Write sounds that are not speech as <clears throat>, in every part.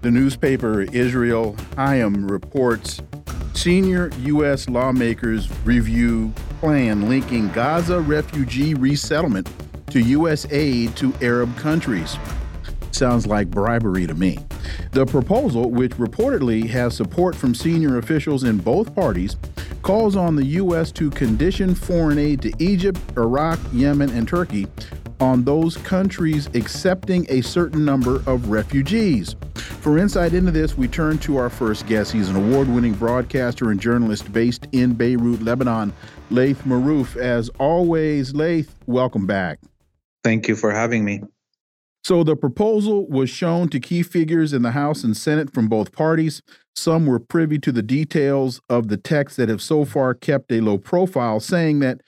The newspaper Israel Hayom reports senior U.S. lawmakers review plan linking Gaza refugee resettlement to U.S. aid to Arab countries. Sounds like bribery to me. The proposal, which reportedly has support from senior officials in both parties, calls on the U.S. to condition foreign aid to Egypt, Iraq, Yemen, and Turkey on those countries accepting a certain number of refugees. For insight into this, we turn to our first guest. He's an award winning broadcaster and journalist based in Beirut, Lebanon, Laith Marouf. As always, Laith, welcome back. Thank you for having me. So, the proposal was shown to key figures in the House and Senate from both parties. Some were privy to the details of the text that have so far kept a low profile, saying that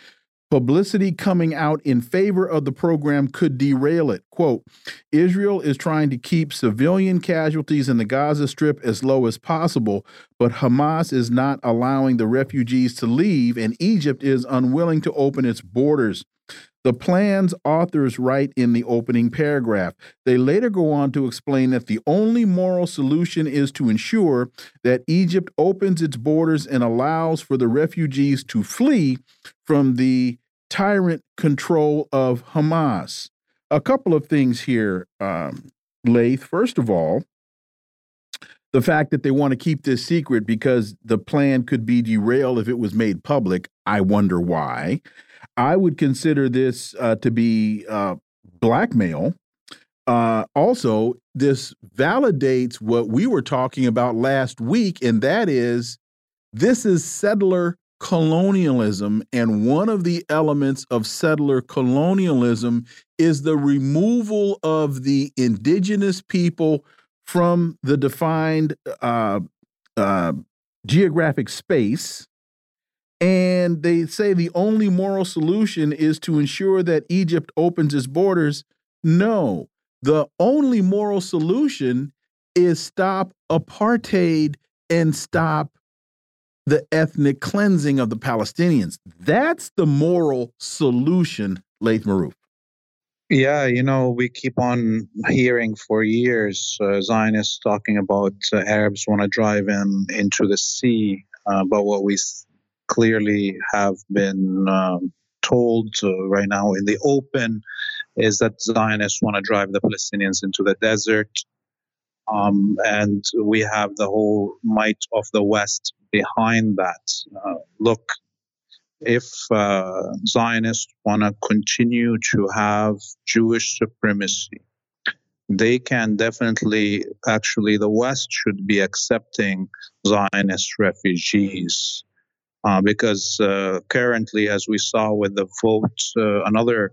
Publicity coming out in favor of the program could derail it. Quote Israel is trying to keep civilian casualties in the Gaza Strip as low as possible, but Hamas is not allowing the refugees to leave, and Egypt is unwilling to open its borders. The plan's authors write in the opening paragraph. They later go on to explain that the only moral solution is to ensure that Egypt opens its borders and allows for the refugees to flee from the tyrant control of Hamas. A couple of things here, um, Laith. First of all, the fact that they want to keep this secret because the plan could be derailed if it was made public. I wonder why. I would consider this uh, to be uh, blackmail. Uh, also, this validates what we were talking about last week, and that is this is settler colonialism. And one of the elements of settler colonialism is the removal of the indigenous people from the defined uh, uh, geographic space. And they say the only moral solution is to ensure that Egypt opens its borders. No, the only moral solution is stop apartheid and stop the ethnic cleansing of the Palestinians. That's the moral solution, Laith Marouf. Yeah, you know, we keep on hearing for years uh, Zionists talking about uh, Arabs want to drive them into the sea. Uh, but what we clearly have been um, told uh, right now in the open is that Zionists want to drive the Palestinians into the desert. Um, and we have the whole might of the West behind that. Uh, look, if uh, Zionists want to continue to have Jewish supremacy, they can definitely, actually, the West should be accepting Zionist refugees. Uh, because uh, currently, as we saw with the vote, uh, another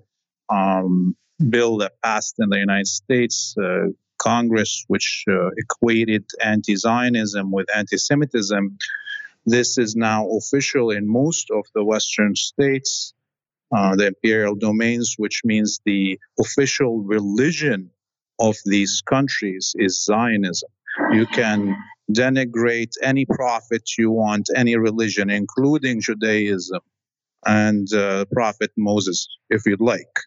um, bill that passed in the United States, uh, Congress, which equated anti Zionism with anti Semitism, this is now official in most of the Western states, uh, the imperial domains, which means the official religion of these countries is Zionism. You can denigrate any prophet you want, any religion, including Judaism and uh, Prophet Moses, if you'd like.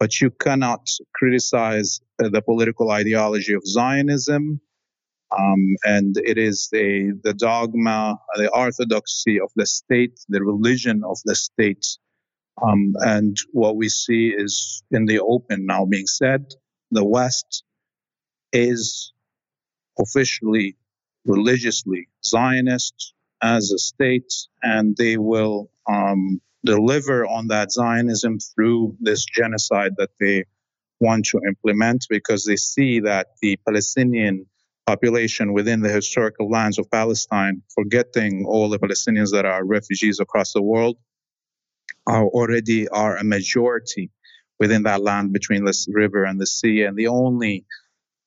But you cannot criticize uh, the political ideology of Zionism um, and it is the, the dogma, the orthodoxy of the state, the religion of the state. Um, and what we see is in the open now being said the West is officially, religiously Zionist as a state, and they will um, deliver on that Zionism through this genocide that they want to implement because they see that the Palestinian population within the historical lands of Palestine, forgetting all the Palestinians that are refugees across the world, are already are a majority within that land between the river and the sea. And the only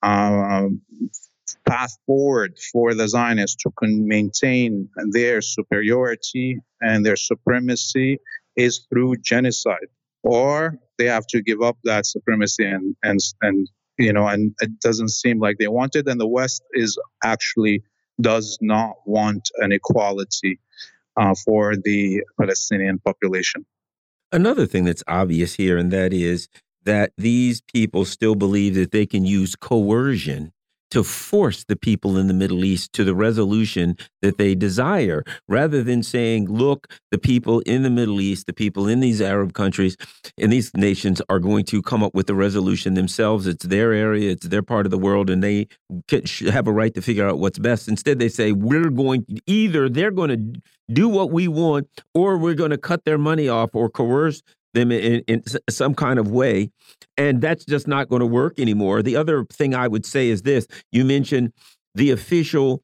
um, path forward for the Zionists to maintain their superiority and their supremacy is through genocide, or they have to give up that supremacy and and and you know, and it doesn't seem like they want it. And the West is actually does not want an equality uh, for the Palestinian population. Another thing that's obvious here, and that is that these people still believe that they can use coercion to force the people in the Middle East to the resolution that they desire, rather than saying, look, the people in the Middle East, the people in these Arab countries, in these nations are going to come up with a resolution themselves. It's their area, it's their part of the world, and they have a right to figure out what's best. Instead, they say, we're going, either they're going to do what we want, or we're going to cut their money off or coerce them in, in some kind of way. And that's just not going to work anymore. The other thing I would say is this you mentioned the official.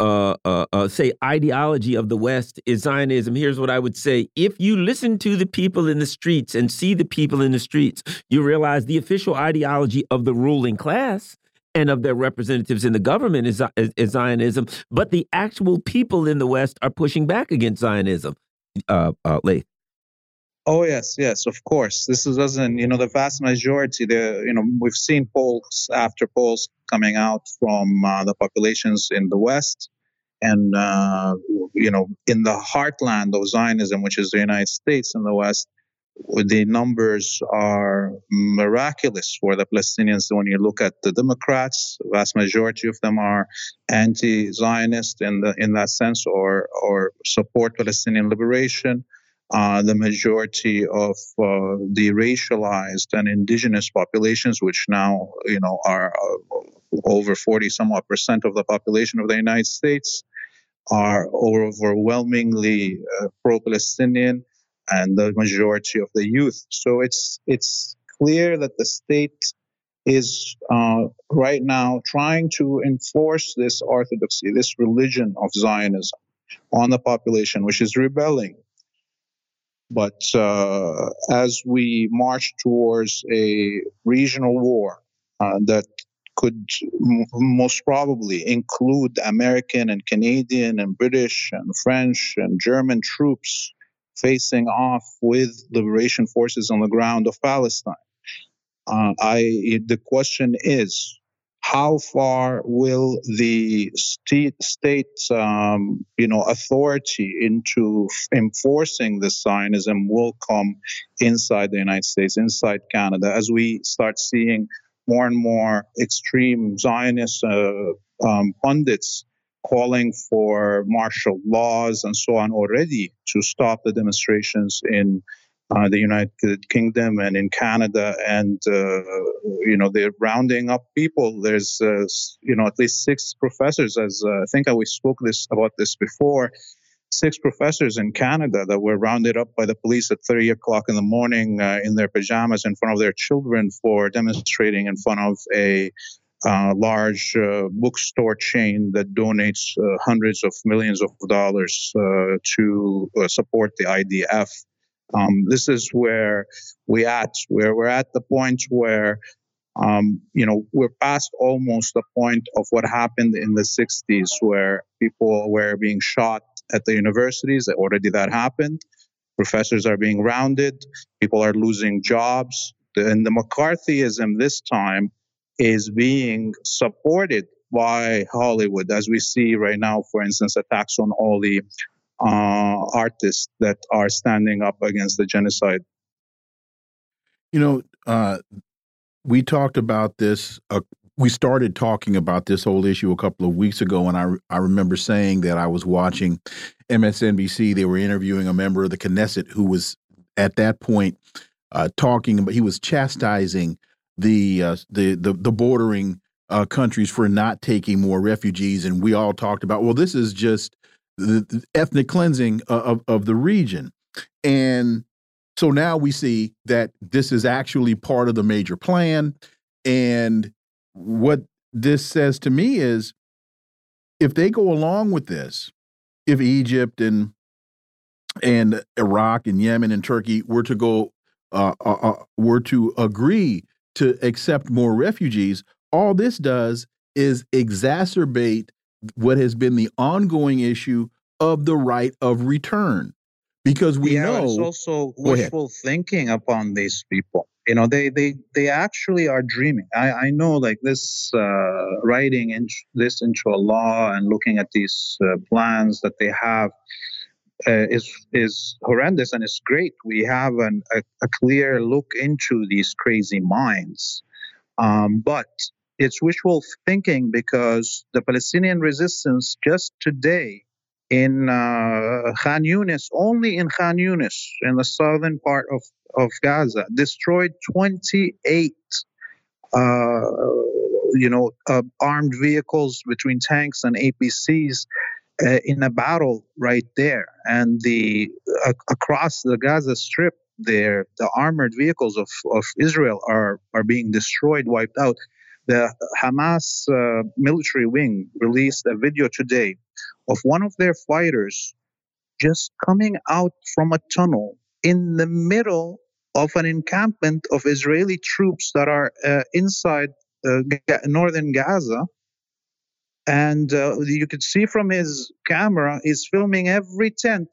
Uh, uh, uh, say ideology of the West is Zionism. Here's what I would say: If you listen to the people in the streets and see the people in the streets, you realize the official ideology of the ruling class and of their representatives in the government is, is, is Zionism. But the actual people in the West are pushing back against Zionism. Uh, uh, Laith. Oh yes, yes, of course. This is doesn't you know the vast majority. The you know we've seen polls after polls coming out from uh, the populations in the West, and uh, you know in the heartland of Zionism, which is the United States and the West, the numbers are miraculous for the Palestinians. When you look at the Democrats, vast majority of them are anti-Zionist in the in that sense, or or support Palestinian liberation uh, the majority of uh, the racialized and indigenous populations, which now you know are uh, over 40 somewhat percent of the population of the United States, are overwhelmingly uh, pro-Palestinian, and the majority of the youth. So it's it's clear that the state is uh, right now trying to enforce this orthodoxy, this religion of Zionism on the population, which is rebelling but uh, as we march towards a regional war uh, that could m- most probably include American and Canadian and British and French and German troops facing off with liberation forces on the ground of Palestine. Uh, I the question is how far will the state, state um, you know, authority into enforcing the Zionism will come inside the United States, inside Canada, as we start seeing more and more extreme Zionist uh, um, pundits calling for martial laws and so on already to stop the demonstrations in uh, the United Kingdom and in Canada, and uh, you know they're rounding up people. There's uh, you know at least six professors, as uh, I think we spoke this about this before. Six professors in Canada that were rounded up by the police at 30 o'clock in the morning uh, in their pajamas in front of their children for demonstrating in front of a uh, large uh, bookstore chain that donates uh, hundreds of millions of dollars to support the IDF. Um, this is where we at, where we're at the point where, um, you know, we're past almost the point of what happened in the 60s, where people were being shot at the universities. Already that happened. Professors are being rounded. People are losing jobs. And the McCarthyism this time is being supported by Hollywood, as we see right now, for instance, attacks on all the uh, artists that are standing up against the genocide. You know, uh, we talked about this. Uh, we started talking about this whole issue a couple of weeks ago, and I I remember saying that I was watching MSNBC. They were interviewing a member of the Knesset who was at that point uh, talking, but he was chastising the uh, the the, the bordering uh, countries for not taking more refugees, and we all talked about well, this is just the ethnic cleansing of, of the region. And so now we see that this is actually part of the major plan. And what this says to me is if they go along with this, if Egypt and and Iraq and Yemen and Turkey were to go uh, uh, uh, were to agree to accept more refugees, all this does is exacerbate what has been the ongoing issue of the right of return. Because we yeah, know it's also wishful thinking upon these people. You know, they they they actually are dreaming. I I know like this uh, writing in, this into a law and looking at these uh, plans that they have uh, is is horrendous and it's great. We have an, a, a clear look into these crazy minds, um, but it's wishful thinking because the Palestinian resistance just today in uh, Khan Yunis, only in Khan Yunis, in the southern part of, of Gaza, destroyed 28 uh, you know, uh, armed vehicles between tanks and APCs uh, in a battle right there. And the uh, across the Gaza Strip, there the armored vehicles of, of Israel are are being destroyed, wiped out. The Hamas uh, military wing released a video today of one of their fighters just coming out from a tunnel in the middle of an encampment of Israeli troops that are uh, inside uh, northern Gaza. And uh, you could see from his camera he's filming every tent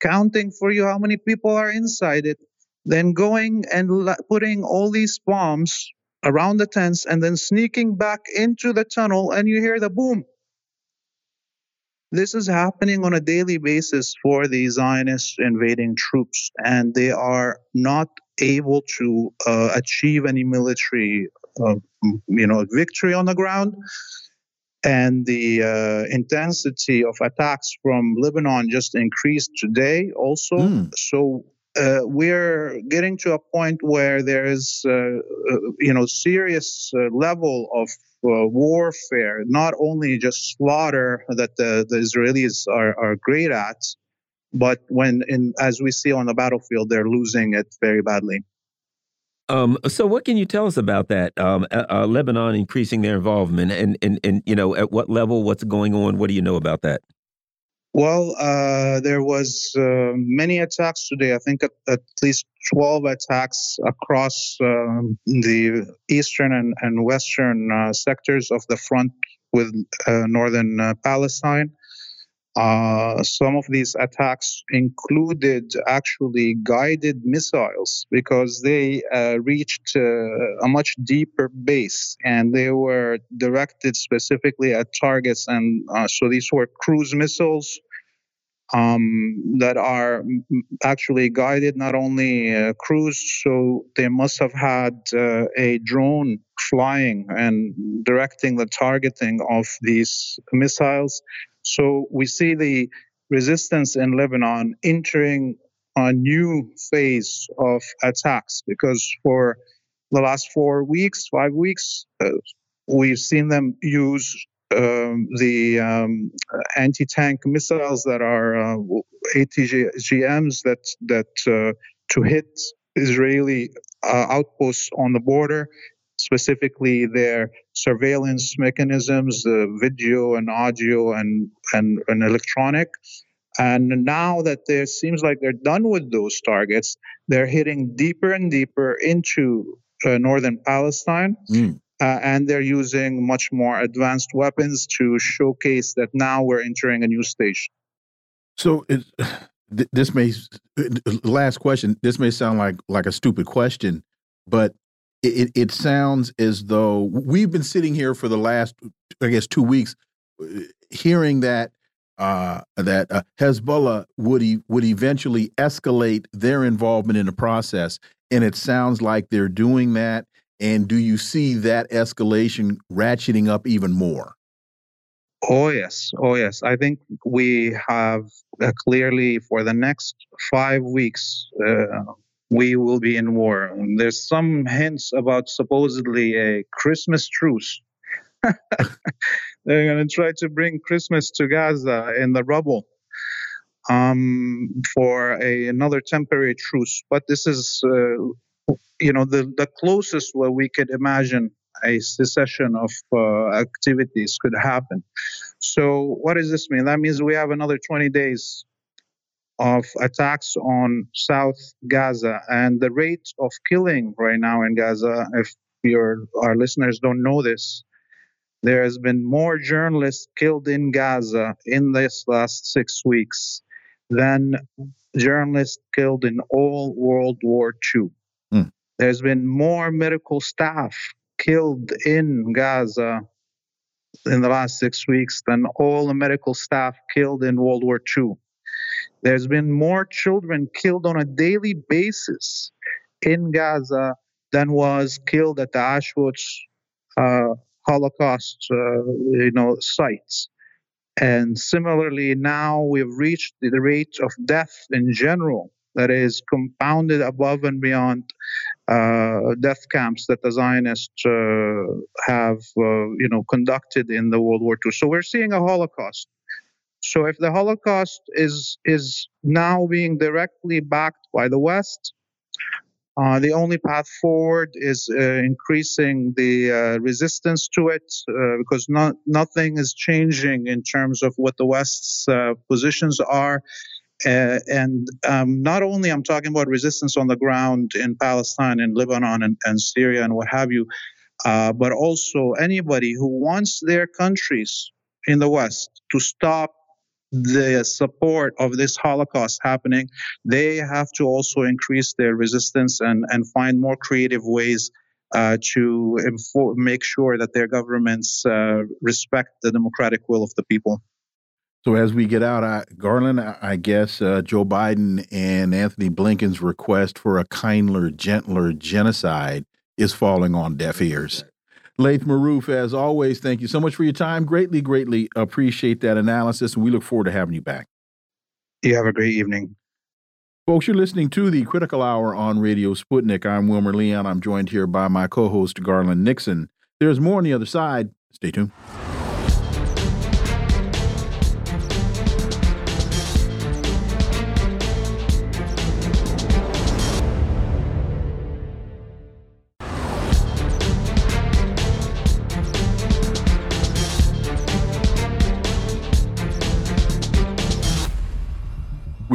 counting for you how many people are inside it then going and la- putting all these bombs around the tents and then sneaking back into the tunnel and you hear the boom this is happening on a daily basis for the Zionist invading troops, and they are not able to uh, achieve any military, uh, you know, victory on the ground and the uh, intensity of attacks from Lebanon just increased today also. Mm. So uh, we're getting to a point where there is, uh, uh you know, serious uh, level of uh, warfare, not only just slaughter that the, the Israelis are, are great at, but when, in, as we see on the battlefield, they're losing it very badly. Um, so, what can you tell us about that? Um, uh, Lebanon increasing their involvement, and, and and you know, at what level? What's going on? What do you know about that? Well, uh, there was uh, many attacks today. I think at, at least twelve attacks across um, the eastern and, and western uh, sectors of the front with uh, northern Palestine. Uh, some of these attacks included actually guided missiles because they uh, reached uh, a much deeper base and they were directed specifically at targets. And uh, so these were cruise missiles um, that are actually guided, not only uh, cruise, so they must have had uh, a drone flying and directing the targeting of these missiles. So we see the resistance in Lebanon entering a new phase of attacks because for the last four weeks, five weeks, uh, we've seen them use um, the um, anti-tank missiles that are uh, ATGMs that that uh, to hit Israeli uh, outposts on the border specifically their surveillance mechanisms, the video and audio and, and, and electronic. And now that there seems like they're done with those targets, they're hitting deeper and deeper into uh, northern Palestine. Mm. Uh, and they're using much more advanced weapons to showcase that now we're entering a new stage. So it, <sighs> this may last question. This may sound like like a stupid question, but it, it sounds as though we've been sitting here for the last, I guess, two weeks, uh, hearing that uh, that uh, Hezbollah would e would eventually escalate their involvement in the process, and it sounds like they're doing that. And do you see that escalation ratcheting up even more? Oh yes, oh yes. I think we have uh, clearly for the next five weeks uh, we will be in war. There's some hints about supposedly a Christmas truce. <laughs> They're going to try to bring Christmas to Gaza in the rubble um, for a, another temporary truce. But this is, uh, you know, the, the closest where we could imagine a cessation of uh, activities could happen. So, what does this mean? That means we have another 20 days of attacks on South Gaza and the rate of killing right now in Gaza. If your our listeners don't know this, there has been more journalists killed in Gaza in this last six weeks than journalists killed in all World War II. There's been more medical staff killed in Gaza in the last six weeks than all the medical staff killed in World War II. There's been more children killed on a daily basis in Gaza than was killed at the Auschwitz uh, Holocaust, uh, you know, sites. And similarly, now we've reached the rate of death in general that is compounded above and beyond death camps that the Zionists uh, have, uh, you know, conducted in the World War II. So we're seeing a Holocaust. So if the Holocaust is is now being directly backed by the West, uh, the only path forward is uh, increasing the uh, resistance to it uh, because not, nothing is changing in terms of what the West's uh, positions are. Uh, and um, not only I'm talking about resistance on the ground in Palestine and Lebanon and, and Syria and what have you, but also anybody who wants their countries in the West to stop the support of this Holocaust happening, they have to also increase their resistance and, and find more creative ways uh, to infor- make sure that their governments uh, respect the democratic will of the people. So as we get out, I, Garland, I guess uh, Joe Biden and Antony Blinken's request for a kinder, gentler genocide is falling on deaf ears. Laith Marouf, as always, thank you so much for your time. Greatly, greatly appreciate that analysis, and we look forward to having you back. You have a great evening. Folks, you're listening to the Critical Hour on Radio Sputnik. I'm Wilmer Leon. I'm joined here by my co host, Garland Nixon. There's more on the other side. Stay tuned.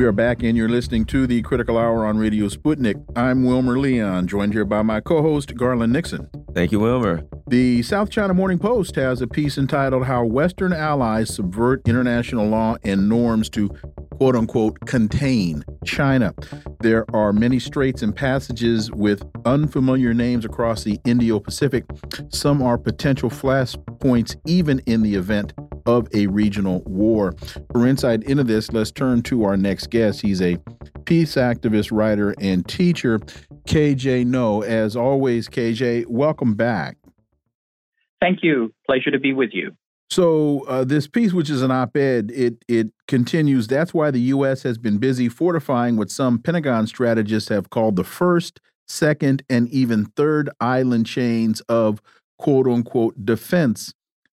We are back, and you're listening to the Critical Hour on Radio Sputnik. I'm Wilmer Leon, joined here by my co host, Garland Nixon. Thank you, Wilmer. The South China Morning Post has a piece entitled How Western Allies Subvert International Law and Norms to quote unquote contain China. There are many straits and passages with unfamiliar names across the Indo Pacific. Some are potential flashpoints, even in the event of a regional war. For insight into this, let's turn to our next guest. He's a peace activist, writer, and teacher, KJ Noh. As always, KJ, welcome back. Thank you. Pleasure to be with you. So uh, this piece, which is an op-ed, it it continues. That's why the U.S. has been busy fortifying what some Pentagon strategists have called the first, second, and even third island chains of "quote unquote" defense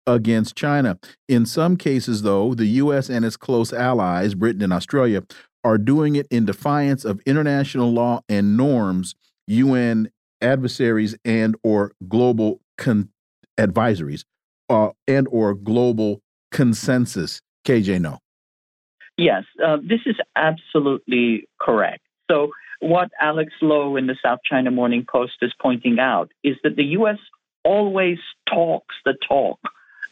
against China. In some cases, though, the U.S. and its close allies, Britain and Australia, are doing it in defiance of international law and norms, UN adversaries and or global advisories, uh, and or global consensus. KJ, Noh. Yes, uh, this is absolutely correct. So, what Alex Lo in the South China Morning Post is pointing out is that the U.S. always talks the talk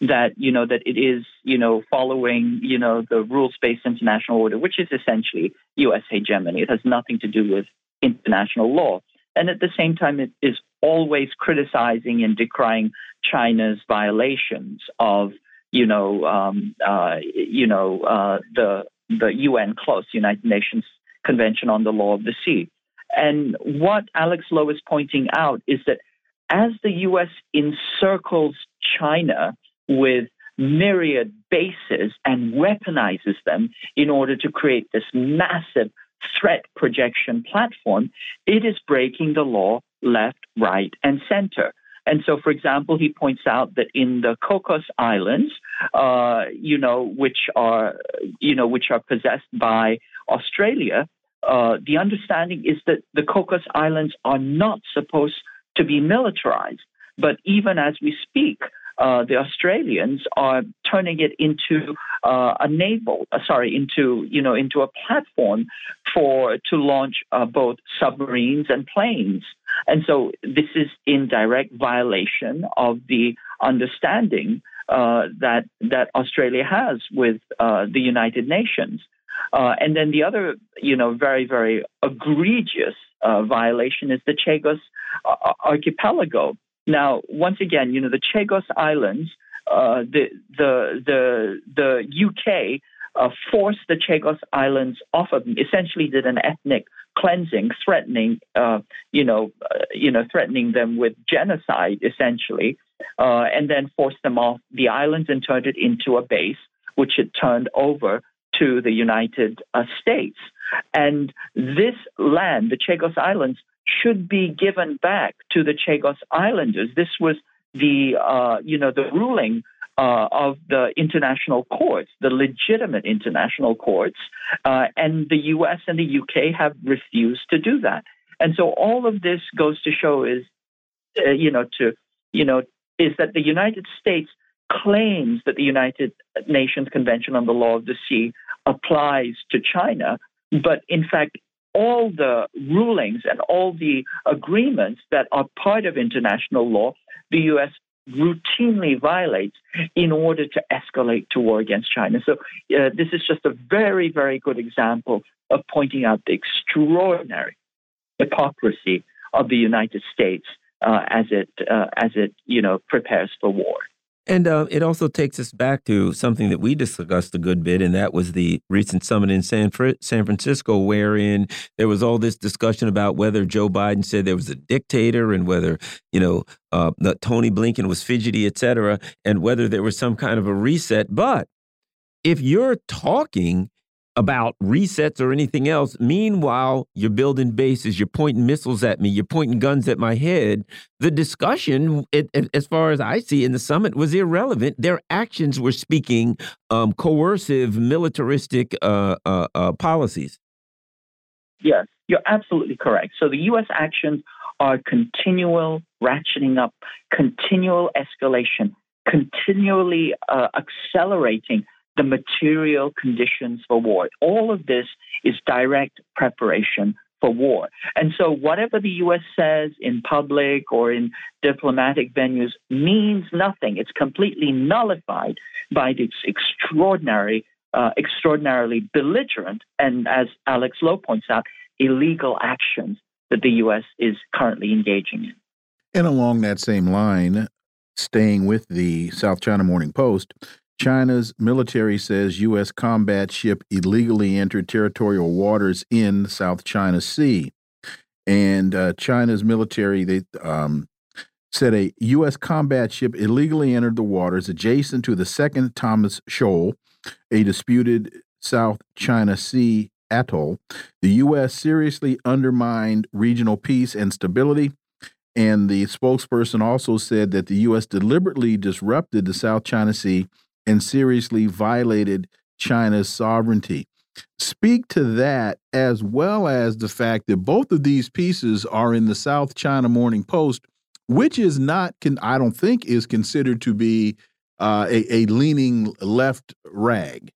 that you know that it is you know following you know the rules-based international order, which is essentially U.S. hegemony. It has nothing to do with international law, and at the same time, it is always criticizing and decrying China's violations of you know um, uh, you know uh, the the UNCLOS, United Nations Convention on the Law of the Sea. And what Alex Lo is pointing out is that as the U.S. encircles China with myriad bases and weaponizes them in order to create this massive threat projection platform, it is breaking the law left, right, and center. And so, for example, he points out that in the Cocos Islands, uh, you know, which are, you know, which are possessed by Australia, uh, the understanding is that the Cocos Islands are not supposed to be militarized. But even as we speak, uh, the Australians are turning it into uh, a naval, uh, sorry, into you know into a platform for to launch uh, both submarines and planes. And so this is in direct violation of the understanding uh, that that Australia has with the United Nations. And then the other, you know, very very egregious violation is the Chagos archipelago. Now, once again, you know, the Chagos Islands, uh, the the the the UK forced the Chagos Islands off of. Essentially, did an ethnic cleansing, threatening, you know, you know, threatening them with genocide, essentially uh, and then forced them off the islands and turned it into a base, which it turned over to the United uh, States. And this land, the Chagos Islands, should be given back to the Chagos Islanders. This was the uh, you know the ruling uh, of the international courts, the legitimate international courts, uh, and the U.S. and the U.K. have refused to do that. And so all of this goes to show is, uh, you know, to you know is that the United States claims that the United Nations Convention on the Law of the Sea applies to China, but in fact, all the rulings and all the agreements that are part of international law, the U.S. routinely violates in order to escalate to war against China. So, uh, this is just a very, very good example of pointing out the extraordinary hypocrisy of the United States uh, as it uh, as it you know prepares for war. And uh, it also takes us back to something that we discussed a good bit, and that was the recent summit in San, San Francisco, wherein there was all this discussion about whether Joe Biden said there was a dictator and whether, you know, uh, Tony Blinken was fidgety, et cetera, and whether there was some kind of a reset. But if you're talking about resets or anything else. Meanwhile, you're building bases, you're pointing missiles at me, you're pointing guns at my head. The discussion, it, it, as far as I see in the summit, was irrelevant. Their actions were speaking um, coercive, militaristic uh, uh, uh, policies. Yes, you're absolutely correct. So the U.S. actions are continual ratcheting up, continual escalation, continually uh, accelerating the material conditions for war. All of this is direct preparation for war. And so, whatever the U.S. says in public or in diplomatic venues means nothing. It's completely nullified by this extraordinary, uh, extraordinarily belligerent, and as Alex Lo points out, illegal actions that the U.S. is currently engaging in. And along that same line, staying with the South China Morning Post, China's military says U.S. combat ship illegally entered territorial waters in South China Sea. And uh, China's military they um, said a U.S. combat ship illegally entered the waters adjacent to the second Thomas Shoal, a disputed South China Sea atoll. The U.S. seriously undermined regional peace and stability. And the spokesperson also said that the U.S. deliberately disrupted the South China Sea and seriously violated China's sovereignty. Speak to that as well as the fact that both of these pieces are in the South China Morning Post, which is not, can, I don't think, is considered to be uh, a, a leaning left rag.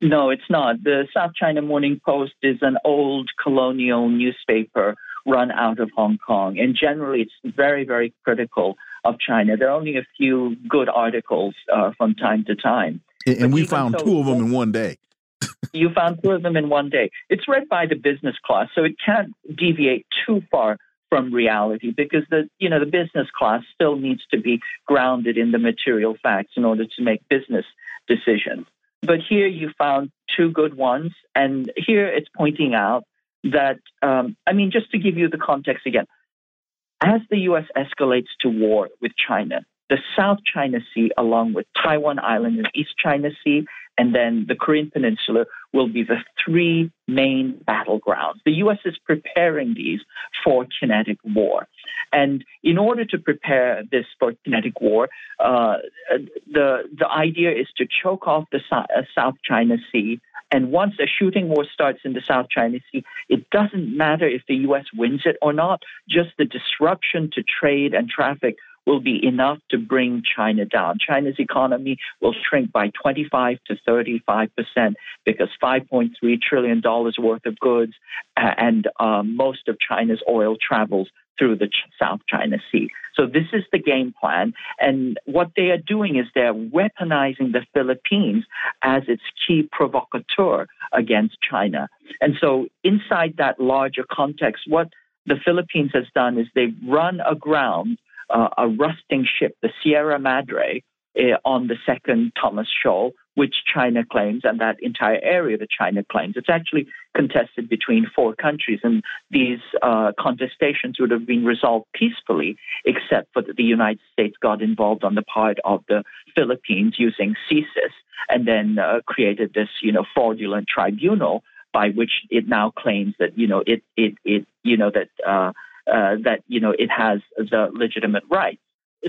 No, it's not. The South China Morning Post is an old colonial newspaper run out of Hong Kong, and generally it's very, very critical of China. There are only a few good articles uh, from time to time. And, and we found so, two of them in one day. <laughs> you found two of them in one day. It's read by the business class, so it can't deviate too far from reality because the you know the business class still needs to be grounded in the material facts in order to make business decisions. But here you found two good ones, and here it's pointing out that um, I mean, just to give you the context again, as the U.S. escalates to war with China, the South China Sea, along with Taiwan Island and East China Sea, and then the Korean Peninsula, will be the three main battlegrounds. The U.S. is preparing these for kinetic war. And in order to prepare this for kinetic war, uh, the, the idea is to choke off the uh, South China Sea and once a shooting war starts in the South China Sea, it doesn't matter if the U.S. wins it or not, just the disruption to trade and traffic will be enough to bring China down. China's economy will shrink by 25 to 35 percent because 5.3 trillion dollars worth of goods and uh, most of China's oil travels through the South China Sea. So this is the game plan. And what they are doing is they're weaponizing the Philippines as its key provocateur against China. And so inside that larger context, what the Philippines has done is they've run aground uh, a rusting ship, the Sierra Madre, uh, on the second Thomas Shoal, which China claims, and that entire area that China claims. It's actually contested between four countries, and these uh, contestations would have been resolved peacefully, except for that the United States got involved on the part of the Philippines using CSIS, and then uh, created this, you know, fraudulent tribunal by which it now claims that, you know, it, it, it you know, that. Uh, uh, that you know it has the legitimate right.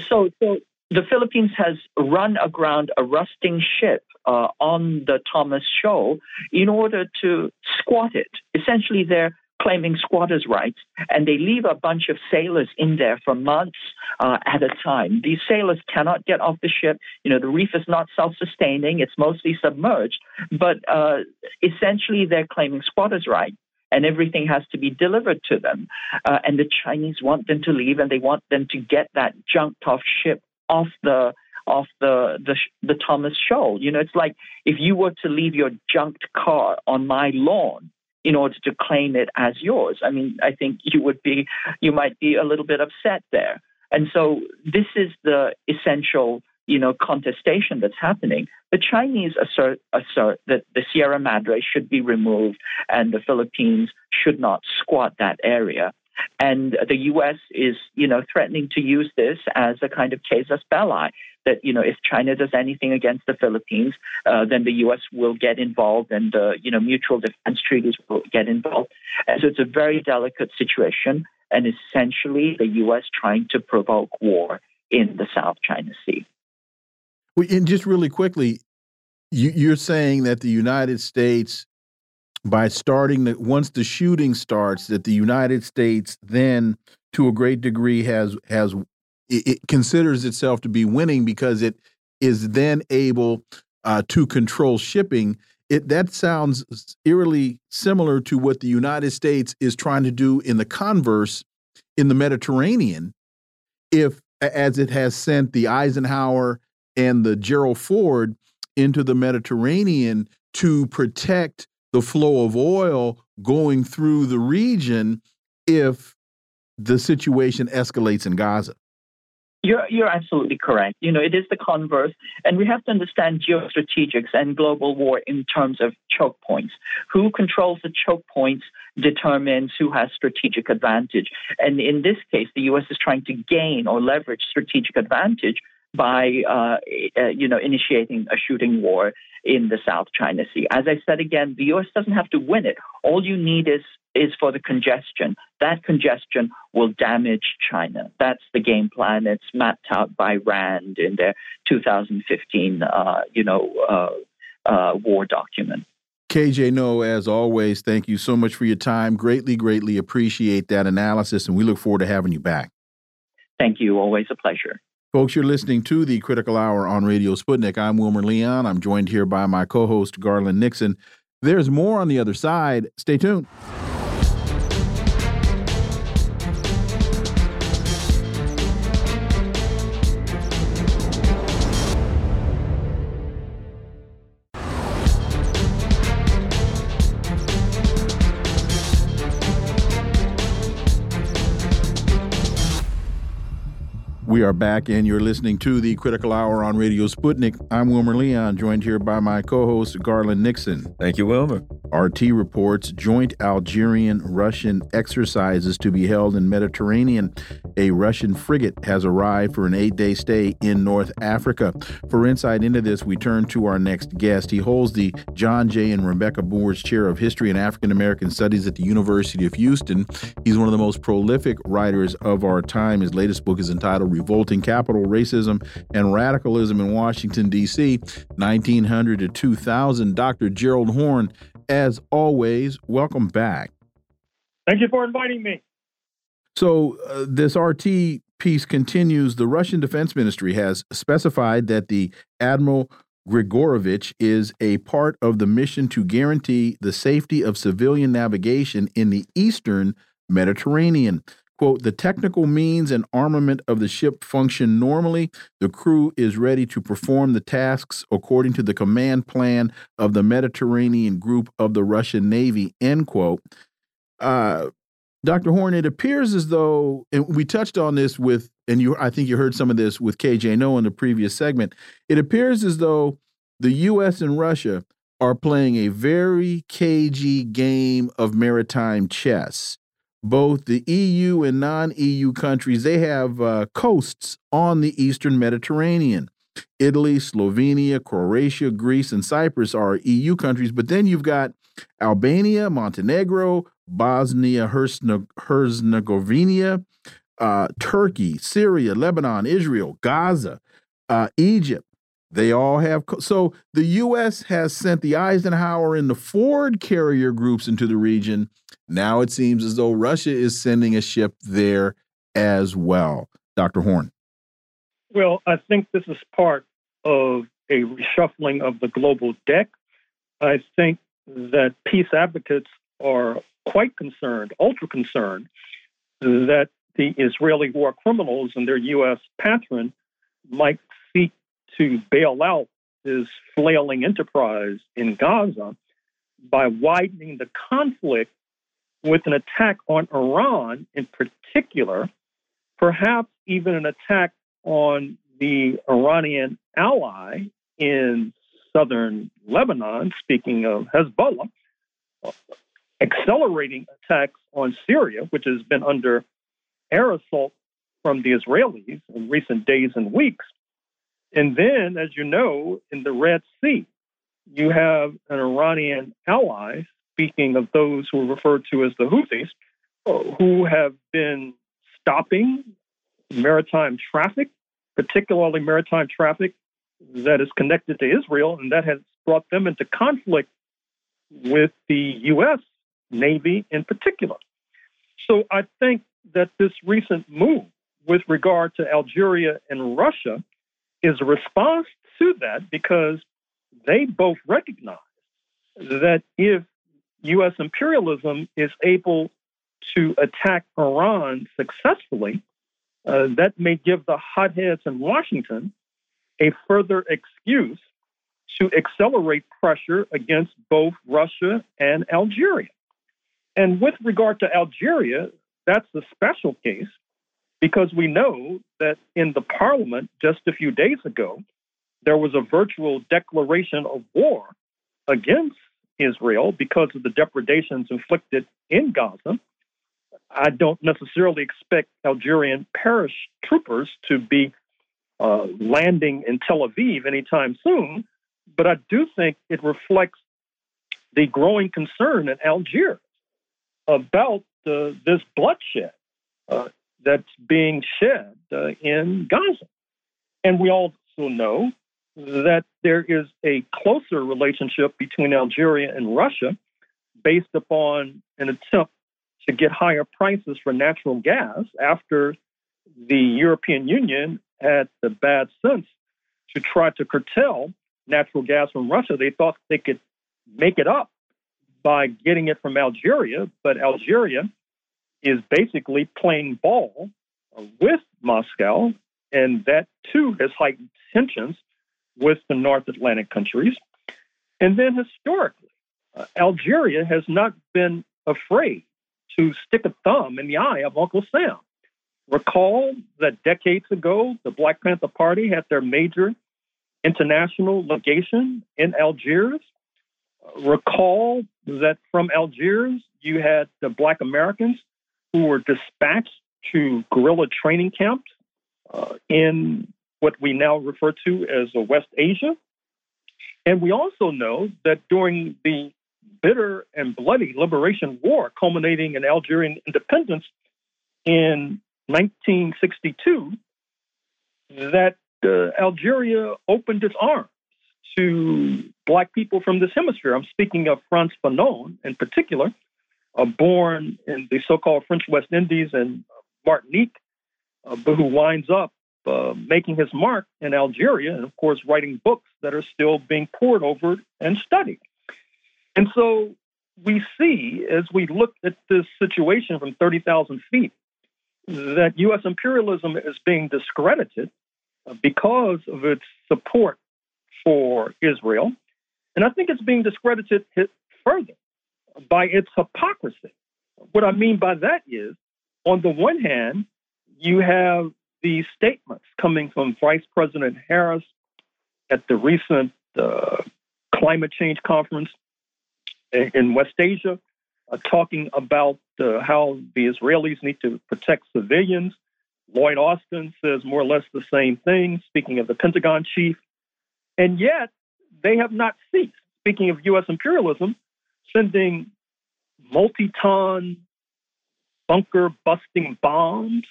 So, so the Philippines has run aground a rusting ship uh, on the Thomas Shoal in order to squat it. Essentially, they're claiming squatters' rights, and they leave a bunch of sailors in there for months uh, at a time. These sailors cannot get off the ship. You know, the reef is not self-sustaining; it's mostly submerged. But uh, essentially, they're claiming squatters' rights and everything has to be delivered to them. Uh, and the Chinese want them to leave, and they want them to get that junked off ship off the off the, the the Thomas Shoal. You know, it's like if you were to leave your junked car on my lawn in order to claim it as yours. I mean, I think you would be you might be a little bit upset there. And so this is the essential you know, contestation that's happening. The Chinese assert, assert that the Sierra Madre should be removed and the Philippines should not squat that area. And the U.S. is, you know, threatening to use this as a kind of casus belli. That you know, if China does anything against the Philippines, uh, then the U.S. will get involved, and uh, you know, mutual defense treaties will get involved. And so it's a very delicate situation, and essentially, the U.S. trying to provoke war in the South China Sea. And just really quickly, you, you're saying that the United States, by starting the once the shooting starts, that the United States then, to a great degree, has has it, it considers itself to be winning because it is then able uh, to control shipping. It that sounds eerily similar to what the United States is trying to do in the converse in the Mediterranean. If as it has sent the Eisenhower and the Gerald Ford into the Mediterranean to protect the flow of oil going through the region if the situation escalates in Gaza. You're, you're absolutely correct. You know, it is the converse, and we have to understand geostrategics and global war in terms of choke points. Who controls the choke points determines who has strategic advantage. And in this case, the U.S. is trying to gain or leverage strategic advantage by uh, uh, you know initiating a shooting war in the South China Sea. As I said again, the U.S. doesn't have to win it. All you need is is for the congestion. That congestion will damage China. That's the game plan. It's mapped out by Rand in their 2015 uh, you know uh, uh, war document. KJ Noh, as always, thank you so much for your time. Greatly, greatly appreciate that analysis, and we look forward to having you back. Thank you. Always a pleasure. Folks, you're listening to the Critical Hour on Radio Sputnik. I'm Wilmer Leon. I'm joined here by my co host, Garland Nixon. There's more on the other side. Stay tuned. We are back, and you're listening to the Critical Hour on Radio Sputnik. I'm Wilmer Leon, joined here by my co host, Garland Nixon. Thank you, Wilmer. RT reports joint Algerian Russian exercises to be held in Mediterranean. A Russian frigate has arrived for an eight day stay in North Africa. For insight into this, we turn to our next guest. He holds the John J. and Rebecca Moores Chair of History and African American Studies at the University of Houston. He's one of the most prolific writers of our time. His latest book is entitled Revolting Capital, Racism, and Radicalism in Washington, D.C., 1900 to 2000. Dr. Gerald Horne, as always, welcome back. Thank you for inviting me. So, uh, this RT piece continues the Russian Defense Ministry has specified that the Admiral Grigorovich is a part of the mission to guarantee the safety of civilian navigation in the eastern Mediterranean. Quote, the technical means and armament of the ship function normally. The crew is ready to perform the tasks according to the command plan of the Mediterranean group of the Russian Navy, end quote. Uh, Dr. Horne, it appears as though, and we touched on this with, and you, I think you heard some of this with KJ Noh in the previous segment. It appears as though the U.S. and Russia are playing a very cagey game of maritime chess. Both the EU and non-EU countries they have uh, coasts on the Eastern Mediterranean. Italy, Slovenia, Croatia, Greece, and Cyprus are EU countries, but then you've got Albania, Montenegro, Bosnia Herzegovina, uh, Turkey, Syria, Lebanon, Israel, Gaza, uh, Egypt. They all have. So the U.S. has sent the Eisenhower and the Ford carrier groups into the region. Now it seems as though Russia is sending a ship there as well. Dr. Horne. Well, I think this is part of a reshuffling of the global deck. I think that peace advocates are quite concerned, ultra concerned, that the Israeli war criminals and their U.S. patron might seek to bail out this flailing enterprise in Gaza by widening the conflict with an attack on Iran in particular, perhaps even an attack on the Iranian ally in southern Lebanon, speaking of Hezbollah, accelerating attacks on Syria, which has been under air assault from the Israelis in recent days and weeks. And then, as you know, in the Red Sea, you have an Iranian ally, speaking of those who are referred to as the Houthis, uh, who have been stopping maritime traffic, particularly maritime traffic that is connected to Israel, and that has brought them into conflict with the U.S. Navy in particular. So I think that this recent move with regard to Algeria and Russia is a response to that because they both recognize that if U.S. imperialism is able to attack Iran successfully, uh, that may give the hotheads in Washington a further excuse to accelerate pressure against both Russia and Algeria. And with regard to Algeria, that's a special case because we know that in the parliament just a few days ago, there was a virtual declaration of war against Israel because of the depredations inflicted in Gaza. I don't necessarily expect Algerian paratroopers to be uh, landing in Tel Aviv anytime soon, but I do think it reflects the growing concern in Algiers about uh, this bloodshed uh, that's being shed uh, in Gaza. And we also know that there is a closer relationship between Algeria and Russia based upon an attempt to get higher prices for natural gas after the European Union had the bad sense to try to curtail natural gas from Russia. They thought they could make it up by getting it from Algeria, but Algeria is basically playing ball with Moscow, and that too has heightened tensions with the North Atlantic countries. And then historically, uh, Algeria has not been afraid to stick a thumb in the eye of Uncle Sam. Recall that decades ago, the Black Panther Party had their major international legation in Algiers recall that from Algiers, you had the Black Americans who were dispatched to guerrilla training camps uh, in what we now refer to as West Asia. And we also know that during the bitter and bloody liberation war culminating in Algerian independence in 1962, that uh, Algeria opened its arms to black people from this hemisphere. I'm speaking of Frantz Fanon in particular, uh, born in the so called French West Indies and Martinique uh, but who winds up uh, making his mark in Algeria and, of course, writing books that are still being pored over and studied. And so we see, as we look at this situation from 30,000 feet, that U.S. imperialism is being discredited because of its support for Israel. And I think it's being discredited further by its hypocrisy. What I mean by that is, on the one hand, you have these statements coming from Vice President Harris at the recent uh, climate change conference in West Asia, uh, talking about uh, how the Israelis need to protect civilians. Lloyd Austin says more or less the same thing, speaking of the Pentagon chief. And yet, they have not ceased, speaking of U.S. imperialism, sending multi ton bunker busting bombs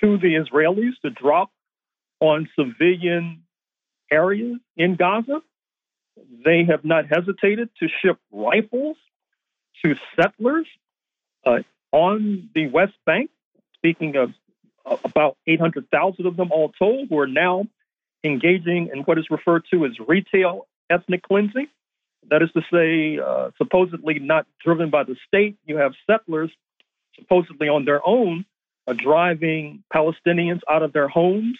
to the Israelis to drop on civilian areas in Gaza. They have not hesitated to ship rifles to settlers uh, on the West Bank. Speaking of uh, about 800,000 of them all told, who are now engaging in what is referred to as retail ethnic cleansing. That is to say, uh, supposedly not driven by the state, you have settlers supposedly on their own uh, driving Palestinians out of their homes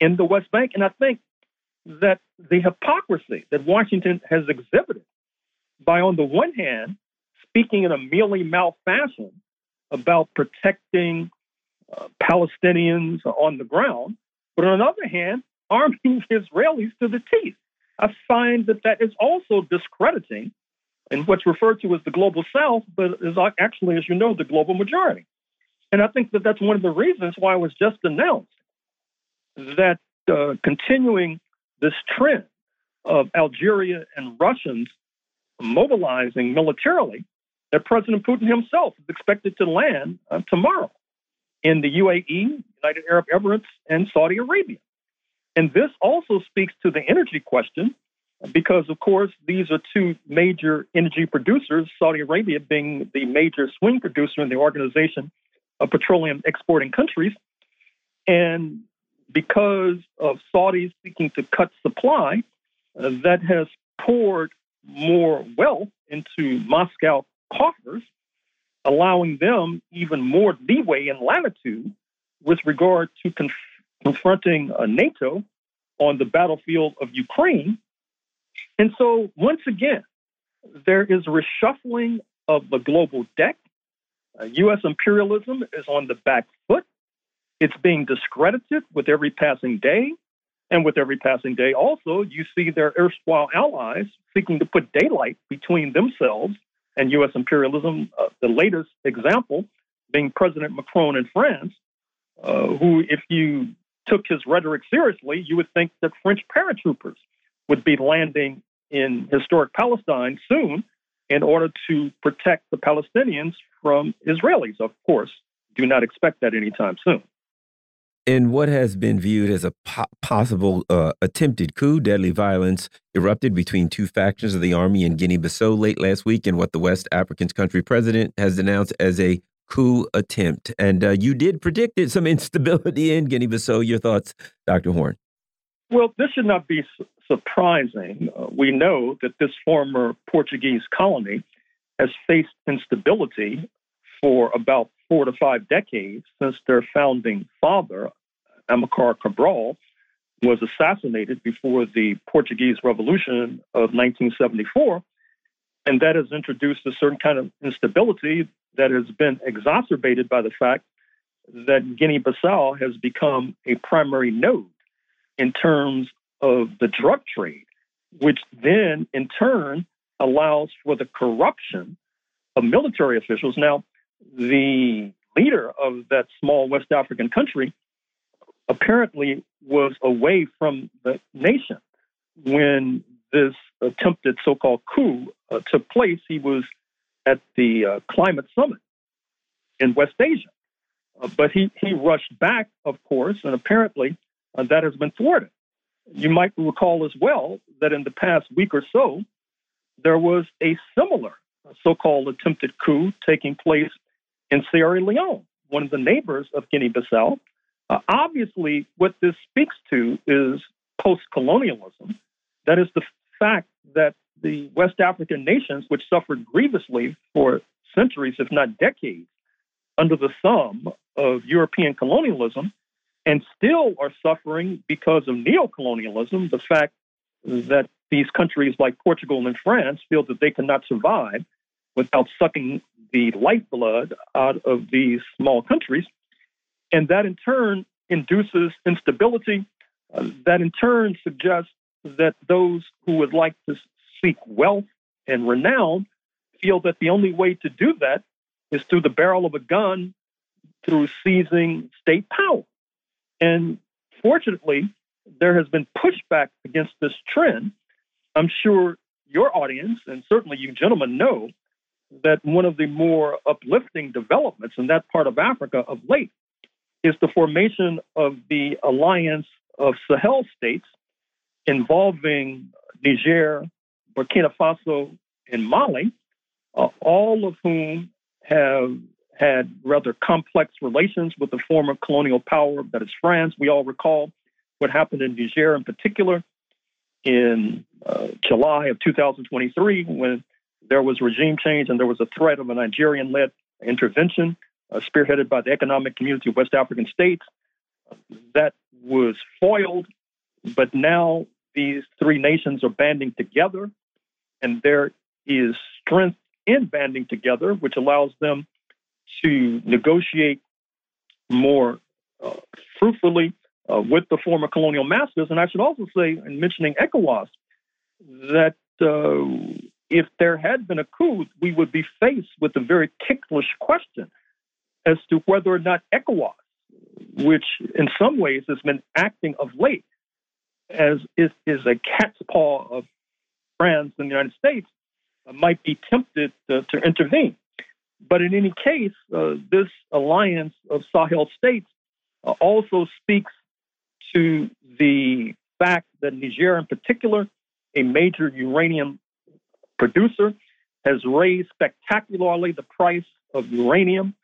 in the West Bank. And I think that the hypocrisy that Washington has exhibited by, on the one hand, speaking in a mealy mouth fashion about protecting uh, Palestinians on the ground, but on the other hand, <laughs> arming Israelis to the teeth. I find that that is also discrediting in what's referred to as the global south, but is actually, as you know, the global majority. And I think that that's one of the reasons why it was just announced that uh, continuing this trend of Algeria and Russians mobilizing militarily, that President Putin himself is expected to land uh, tomorrow in the UAE, United Arab Emirates, and Saudi Arabia. And this also speaks to the energy question because, of course, these are two major energy producers, Saudi Arabia being the major swing producer in the Organization Petroleum Exporting Countries. And because of Saudis seeking to cut supply, uh, that has poured more wealth into Moscow coffers, allowing them even more leeway and latitude with regard to conf- confronting uh, NATO on the battlefield of Ukraine. And so, once again, there is reshuffling of the global deck. Uh, U.S. imperialism is on the back foot. It's being discredited with every passing day. And with every passing day, also, you see their erstwhile allies seeking to put daylight between themselves and U.S. imperialism. Uh, the latest example being President Macron in France, uh, who, if you took his rhetoric seriously, you would think that French paratroopers would be landing in historic Palestine soon in order to protect the Palestinians from Israelis. Of course, do not expect that anytime soon. In what has been viewed as a po possible uh, attempted coup, deadly violence erupted between two factions of the army in Guinea Bissau late last week in what the West African country president has denounced as a coup attempt. And uh, you did predict some <laughs> instability in Guinea Bissau. Your thoughts, Dr. Horne? Well, this should not be surprising. Uh, we know that this former Portuguese colony has faced instability for about four to five decades since their founding father, Amilcar Cabral, was assassinated before the Portuguese Revolution of 1974. And that has introduced a certain kind of instability that has been exacerbated by the fact that Guinea Bissau has become a primary node in terms of the drug trade, which then in turn allows for the corruption of military officials. Now, the leader of that small West African country apparently was away from the nation when this attempted so called coup uh, took place. He was at the uh, climate summit in West Asia. Uh, but he, he rushed back, of course, and apparently uh, that has been thwarted. You might recall as well that in the past week or so, there was a similar so called attempted coup taking place in Sierra Leone, one of the neighbors of Guinea Bissau, Uh, obviously, what this speaks to is post colonialism. That is the fact that the West African nations, which suffered grievously for centuries, if not decades, under the thumb of European colonialism, and still are suffering because of neocolonialism, the fact that these countries like Portugal and France feel that they cannot survive without sucking the lifeblood out of these small countries. And that in turn induces instability. Uh, that in turn suggests that those who would like to seek wealth and renown feel that the only way to do that is through the barrel of a gun through seizing state power. And fortunately, there has been pushback against this trend. I'm sure your audience, and certainly you gentlemen, know that one of the more uplifting developments in that part of Africa of late is the formation of the alliance of Sahel states involving Niger, Burkina Faso, and Mali, uh, all of whom have had rather complex relations with the former colonial power that is France. We all recall what happened in Niger in particular in uh, July of 2023 when there was regime change and there was a threat of a Nigerian led intervention uh, spearheaded by the Economic Community of West African States. That was foiled, but now these three nations are banding together, and there is strength in banding together, which allows them to negotiate more uh, fruitfully uh, with the former colonial masters. And I should also say, in mentioning ECOWAS, that uh, if there had been a coup, we would be faced with a very ticklish question as to whether or not ECOWAS, which in some ways has been acting of late as is, is a cat's paw of France and the United States, uh, might be tempted to, to, intervene. But in any case, uh, this alliance of Sahel states uh, also speaks to the fact that Niger, in particular, a major uranium producer, has raised spectacularly the price of uranium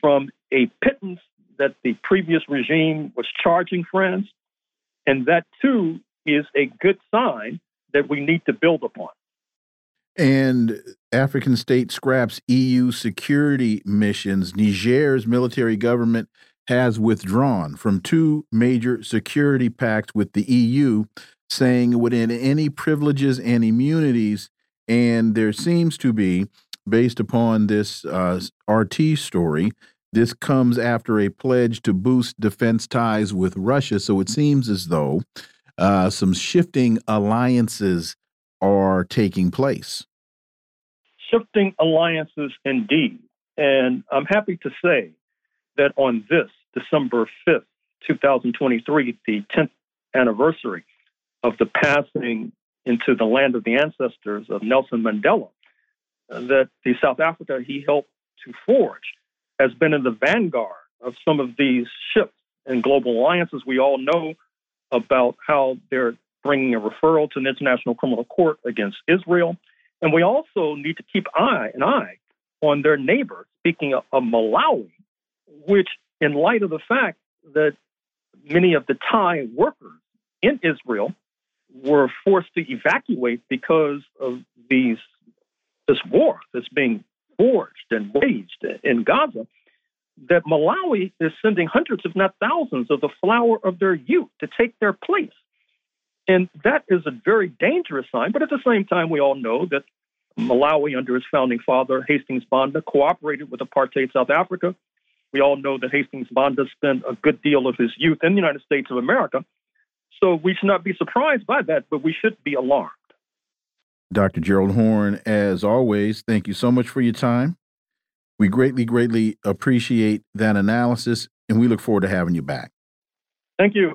from a pittance that the previous regime was charging France. And that too is a good sign that we need to build upon. And African state scraps EU security missions. Niger's military government has withdrawn from two major security pacts with the EU, saying it would end any privileges and immunities. And there seems to be, based upon this uh, RT story, this comes after a pledge to boost defense ties with Russia. So it seems as though uh, some shifting alliances are taking place. Shifting alliances, indeed. And I'm happy to say that on this December 5th, 2023, the 10th anniversary of the passing into the land of the ancestors of Nelson Mandela, that the South Africa he helped to forge has been in the vanguard of some of these shifts in global alliances. We all know about how they're bringing a referral to an international criminal court against Israel. And we also need to keep eye an eye on their neighbor, speaking of, of Malawi, which, in light of the fact that many of the Thai workers in Israel were forced to evacuate because of these this war that's being forged and waged in Gaza, that Malawi is sending hundreds, if not thousands, of the flower of their youth to take their place. And that is a very dangerous sign. But at the same time, we all know that Malawi, under its founding father, Hastings Banda, cooperated with apartheid South Africa. We all know that Hastings Banda spent a good deal of his youth in the United States of America. So we should not be surprised by that, but we should be alarmed. Dr. Gerald Horne, as always, thank you so much for your time. We greatly, greatly appreciate that analysis, and we look forward to having you back. Thank you.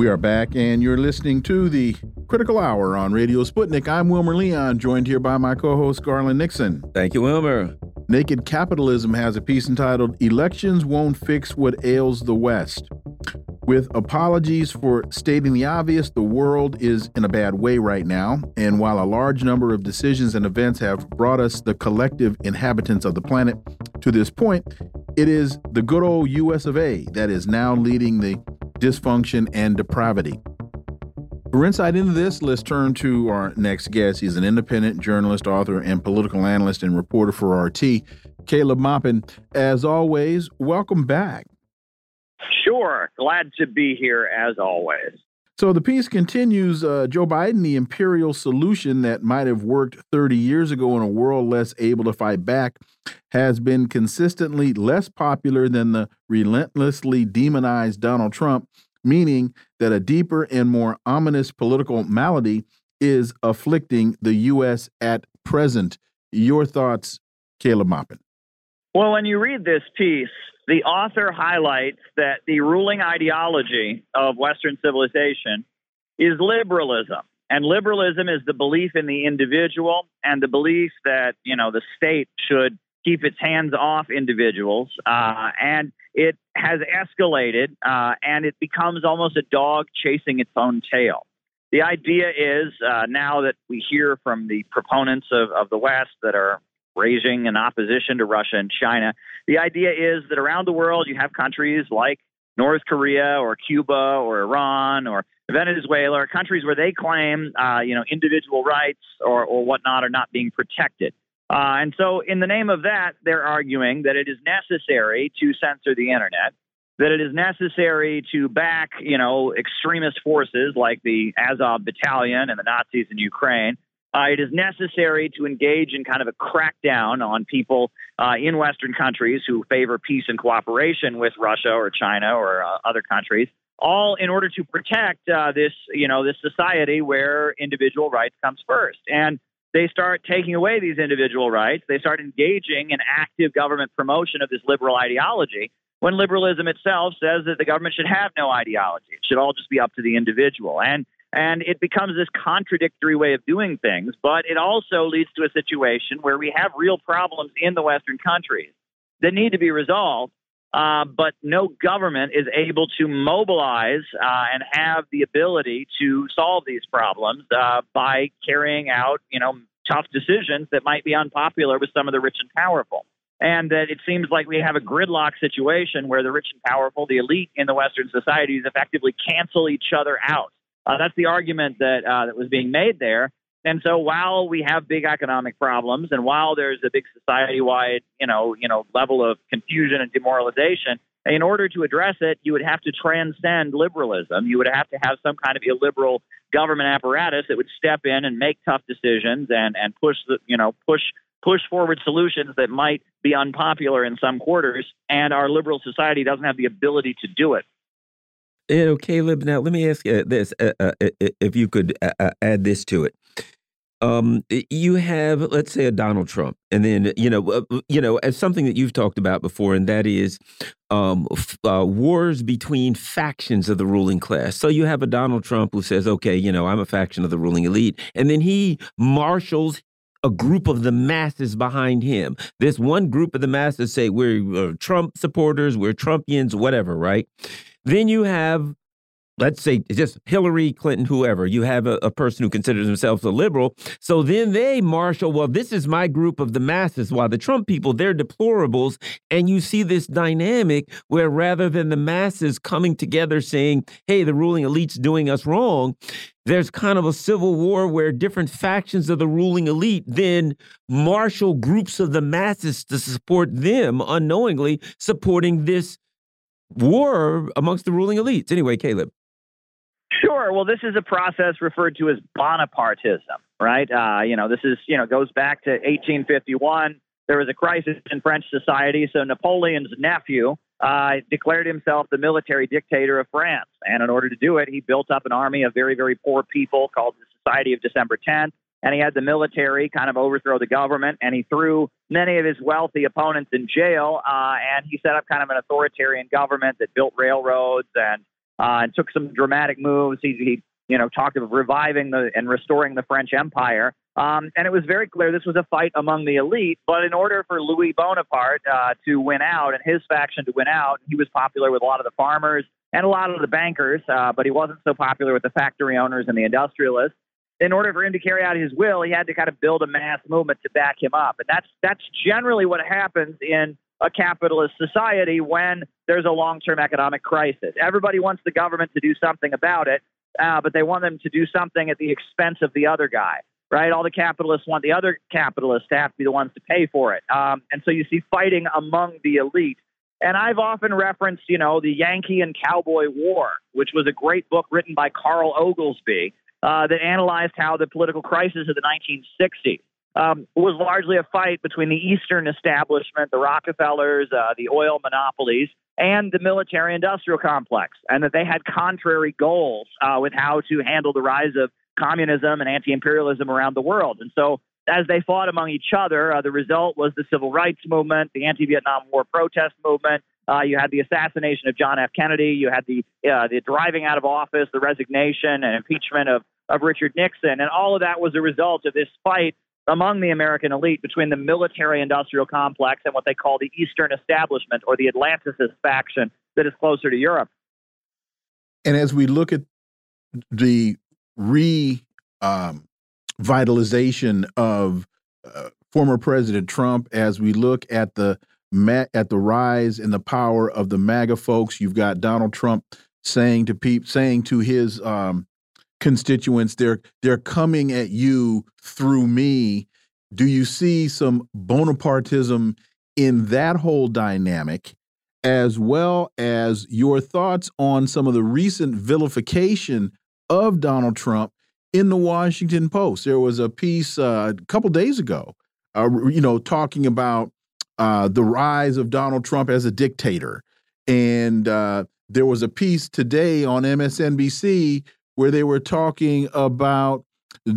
We are back, and you're listening to the Critical Hour on Radio Sputnik. I'm Wilmer Leon, joined here by my co host, Garland Nixon. Thank you, Wilmer. Naked Capitalism has a piece entitled Elections Won't Fix What Ails the West. With apologies for stating the obvious, the world is in a bad way right now. And while a large number of decisions and events have brought us, the collective inhabitants of the planet, to this point, it is the good old US of A that is now leading the dysfunction, and depravity. For insight into this, let's turn to our next guest. He's an independent journalist, author, and political analyst and reporter for RT, Caleb Maupin. As always, welcome back. Sure. Glad to be here as always. So the piece continues uh, Joe Biden, the imperial solution that might have worked 30 years ago in a world less able to fight back, has been consistently less popular than the relentlessly demonized Donald Trump, meaning that a deeper and more ominous political malady is afflicting the U.S. at present. Your thoughts, Caleb Maupin? Well, when you read this piece, the author highlights that the ruling ideology of Western civilization is liberalism. And liberalism is the belief in the individual and the belief that, you know, the state should keep its hands off individuals. Uh, and it has escalated uh, and it becomes almost a dog chasing its own tail. The idea is uh, now that we hear from the proponents of, of the West that are raging in opposition to Russia and China. The idea is that around the world you have countries like North Korea or Cuba or Iran or Venezuela, countries where they claim, uh, you know, individual rights or, or whatnot are not being protected. Uh, and so, in the name of that, they're arguing that it is necessary to censor the internet, that it is necessary to back, you know, extremist forces like the Azov Battalion and the Nazis in Ukraine, uh, it is necessary to engage in kind of a crackdown on people uh, in Western countries who favor peace and cooperation with Russia or China or uh, other countries, all in order to protect uh, this, you know, this society where individual rights comes first. And they start taking away these individual rights. They start engaging in active government promotion of this liberal ideology. When liberalism itself says that the government should have no ideology, it should all just be up to the individual. And and it becomes this contradictory way of doing things, but it also leads to a situation where we have real problems in the Western countries that need to be resolved. Uh, but no government is able to mobilize uh, and have the ability to solve these problems uh, by carrying out, you know, tough decisions that might be unpopular with some of the rich and powerful. And that it seems like we have a gridlock situation where the rich and powerful, the elite in the Western societies, effectively cancel each other out. Uh, that's the argument that uh, that was being made there. And so while we have big economic problems, and while there's a big society-wide, you know, you know, level of confusion and demoralization, in order to address it, you would have to transcend liberalism. You would have to have some kind of illiberal government apparatus that would step in and make tough decisions and and push the, you know, push push forward solutions that might be unpopular in some quarters. And our liberal society doesn't have the ability to do it you know, Caleb. Now, let me ask you this: uh, uh, if you could uh, uh, add this to it. Um, you have, let's say, a Donald Trump, and then you know, uh, you know, as something that you've talked about before, and that is um, uh, wars between factions of the ruling class. So you have a Donald Trump who says, "Okay, you know, I'm a faction of the ruling elite," and then he marshals a group of the masses behind him. This one group of the masses say we're Trump supporters, we're Trumpians, whatever, right? Then you have, let's say, just Hillary Clinton, whoever. You have a, a, person who considers themselves a liberal. So then they marshal, well, this is my group of the masses, while the Trump people, they're deplorables. And you see this dynamic where rather than the masses coming together saying, hey, the ruling elite's doing us wrong, there's kind of a civil war where different factions of the ruling elite then marshal groups of the masses to support them unknowingly supporting this war amongst the ruling elites. Anyway, Caleb. Sure. Well, this is a process referred to as Bonapartism, right? Uh, you know, this is you know goes back to 1851. There was a crisis in French society, so Napoleon's nephew uh, declared himself the military dictator of France, and in order to do it, he built up an army of very, very poor people called the Society of December 10th and he had the military kind of overthrow the government, and he threw many of his wealthy opponents in jail, uh, and he set up kind of an authoritarian government that built railroads and uh, and took some dramatic moves. He, he you know, talked of reviving the and restoring the French Empire. Um, and it was very clear this was a fight among the elite. But in order for Louis Bonaparte uh, to win out and his faction to win out, he was popular with a lot of the farmers and a lot of the bankers, uh, but he wasn't so popular with the factory owners and the industrialists. In order for him to carry out his will, he had to kind of build a mass movement to back him up, and that's that's generally what happens in a capitalist society when there's a long-term economic crisis. Everybody wants the government to do something about it, uh, but they want them to do something at the expense of the other guy, right? All the capitalists want the other capitalists to have to be the ones to pay for it. Um, and so you see fighting among the elite. And I've often referenced, you know, the Yankee and Cowboy War, which was a great book written by Carl Oglesby uh, that analyzed how the political crisis of the 1960s um, was largely a fight between the Eastern establishment, the Rockefellers, uh, the oil monopolies, and the military industrial complex, and that they had contrary goals uh, with how to handle the rise of communism and anti imperialism around the world. And so, as they fought among each other, uh, the result was the civil rights movement, the anti Vietnam War protest movement. Uh, you had the assassination of John F. Kennedy. You had the uh, the driving out of office, the resignation and impeachment of of Richard Nixon, and all of that was a result of this fight among the American elite between the military industrial complex and what they call the Eastern establishment or the Atlanticist faction that is closer to Europe. And as we look at the revitalization um, of uh, former President Trump, as we look at the at the rise and the power of the MAGA folks, you've got Donald Trump saying to people, saying to his um, constituents they're they're coming at you through me. Do you see some bonapartism in that whole dynamic as well as your thoughts on some of the recent vilification of Donald Trump in the Washington Post? There was a piece uh, a couple days ago uh, you know talking about uh, the rise of Donald Trump as a dictator. And uh, there was a piece today on MSNBC where they were talking about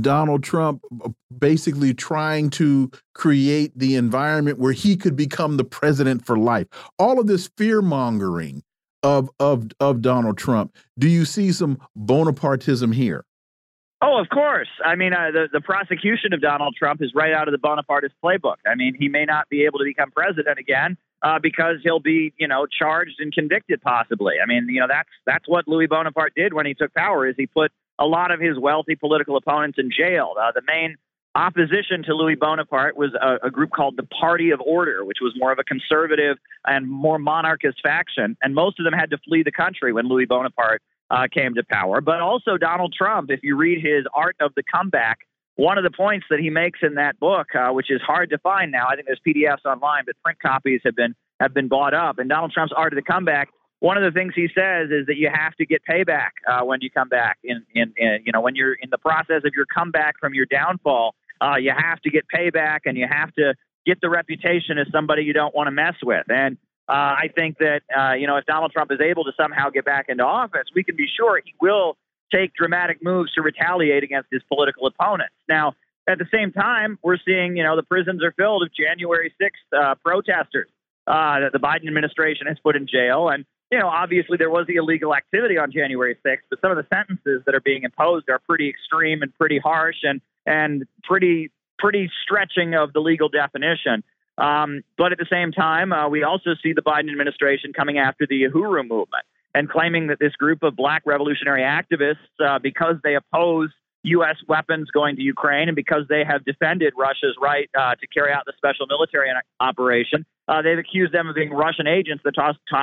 Donald Trump uh, basically trying to create the environment where he could become the president for life. All of this fear mongering of of of Donald Trump. Do you see some Bonapartism here? Oh, of course. I mean, uh, the the prosecution of Donald Trump is right out of the Bonapartist playbook. I mean, he may not be able to become president again uh, because he'll be, you know, charged and convicted possibly. I mean, you know, that's that's what Louis Bonaparte did when he took power. Is he put a lot of his wealthy political opponents in jail. Uh, the main opposition to Louis Bonaparte was a, a, group called the Party of Order, which was more of a conservative and more monarchist faction. And most of them had to flee the country when Louis Bonaparte uh, came to power. But also Donald Trump, if you read his Art of the Comeback, one of the points that he makes in that book, uh, which is hard to find now, I think there's PDFs online, but print copies have been have been bought up. And Donald Trump's Art of the Comeback, one of the things he says is that you have to get payback uh, when you come back. In, in, in, you know, when you're in the process of your comeback from your downfall, uh, you have to get payback, and you have to get the reputation as somebody you don't want to mess with. And uh, I think that uh, you know, if Donald Trump is able to somehow get back into office, we can be sure he will take dramatic moves to retaliate against his political opponents. Now, at the same time, we're seeing, you know, the prisons are filled of January 6th uh, protesters uh, that the Biden administration has put in jail. And, you know, obviously there was the illegal activity on January 6th, but some of the sentences that are being imposed are pretty extreme and pretty harsh and, and pretty, pretty stretching of the legal definition. Um, but at the same time, uh, we also see the Biden administration coming after the Uhuru movement and claiming that this group of black revolutionary activists, uh, because they oppose U.S. weapons going to Ukraine and because they have defended Russia's right uh, to carry out the special military operation, uh, they've accused them of being Russian agents that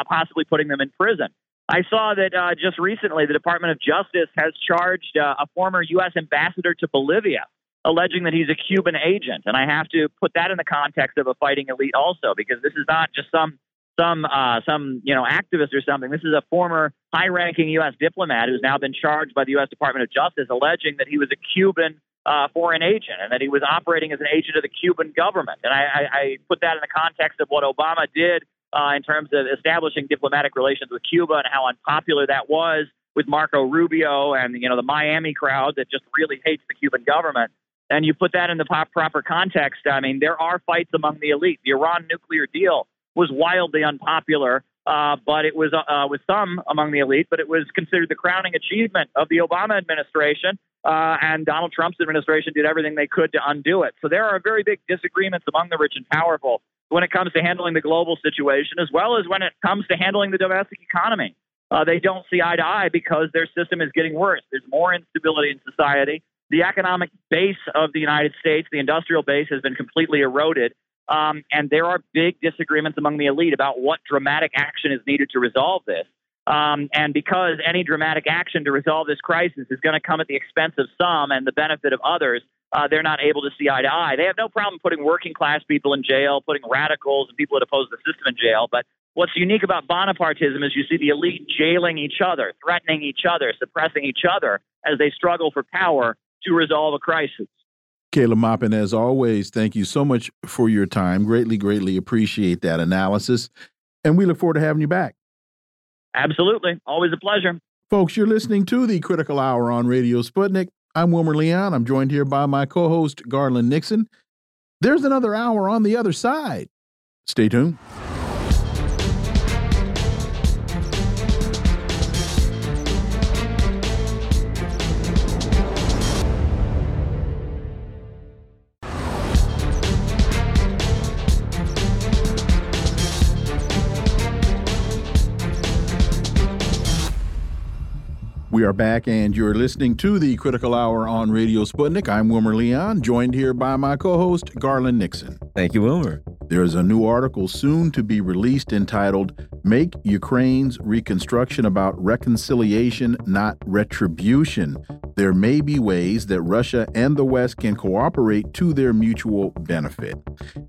possibly putting them in prison. I saw that uh, just recently the Department of Justice has charged uh, a former U.S. ambassador to Bolivia, alleging that he's a Cuban agent. And I have to put that in the context of a fighting elite also, because this is not just some some uh, some you know activist or something. This is a former high-ranking U.S. diplomat who's now been charged by the U.S. Department of Justice, alleging that he was a Cuban uh, foreign agent and that he was operating as an agent of the Cuban government. And I, I, I put that in the context of what Obama did uh, in terms of establishing diplomatic relations with Cuba and how unpopular that was with Marco Rubio and you know the Miami crowd that just really hates the Cuban government. And you put that in the proper context. I mean, there are fights among the elite. The Iran nuclear deal was wildly unpopular uh, but it was uh, with some among the elite, but it was considered the crowning achievement of the Obama administration. Uh, and Donald Trump's administration did everything they could to undo it. So there are very big disagreements among the rich and powerful when it comes to handling the global situation, as well as when it comes to handling the domestic economy. Uh, they don't see eye to eye because their system is getting worse. There's more instability in society. The economic base of the United States, the industrial base, has been completely eroded. Um, and there are big disagreements among the elite about what dramatic action is needed to resolve this. Um, and because any dramatic action to resolve this crisis is going to come at the expense of some and the benefit of others, uh, they're not able to see eye to eye. They have no problem putting working class people in jail, putting radicals and people that oppose the system in jail. But what's unique about Bonapartism is you see the elite jailing each other, threatening each other, suppressing each other as they struggle for power to resolve a crisis. Caleb Maupin, as always, thank you so much for your time. Greatly, greatly appreciate that analysis. And we look forward to having you back. Absolutely. Always a pleasure. Folks, you're listening to the Critical Hour on Radio Sputnik. I'm Wilmer Leon. I'm joined here by my co host, Garland Nixon. There's another hour on the other side. Stay tuned. We are back, and you're listening to the Critical Hour on Radio Sputnik. I'm Wilmer Leon, joined here by my co host, Garland Nixon. Thank you, Wilmer. There is a new article soon to be released entitled Make Ukraine's Reconstruction About Reconciliation, Not Retribution. There may be ways that Russia and the West can cooperate to their mutual benefit.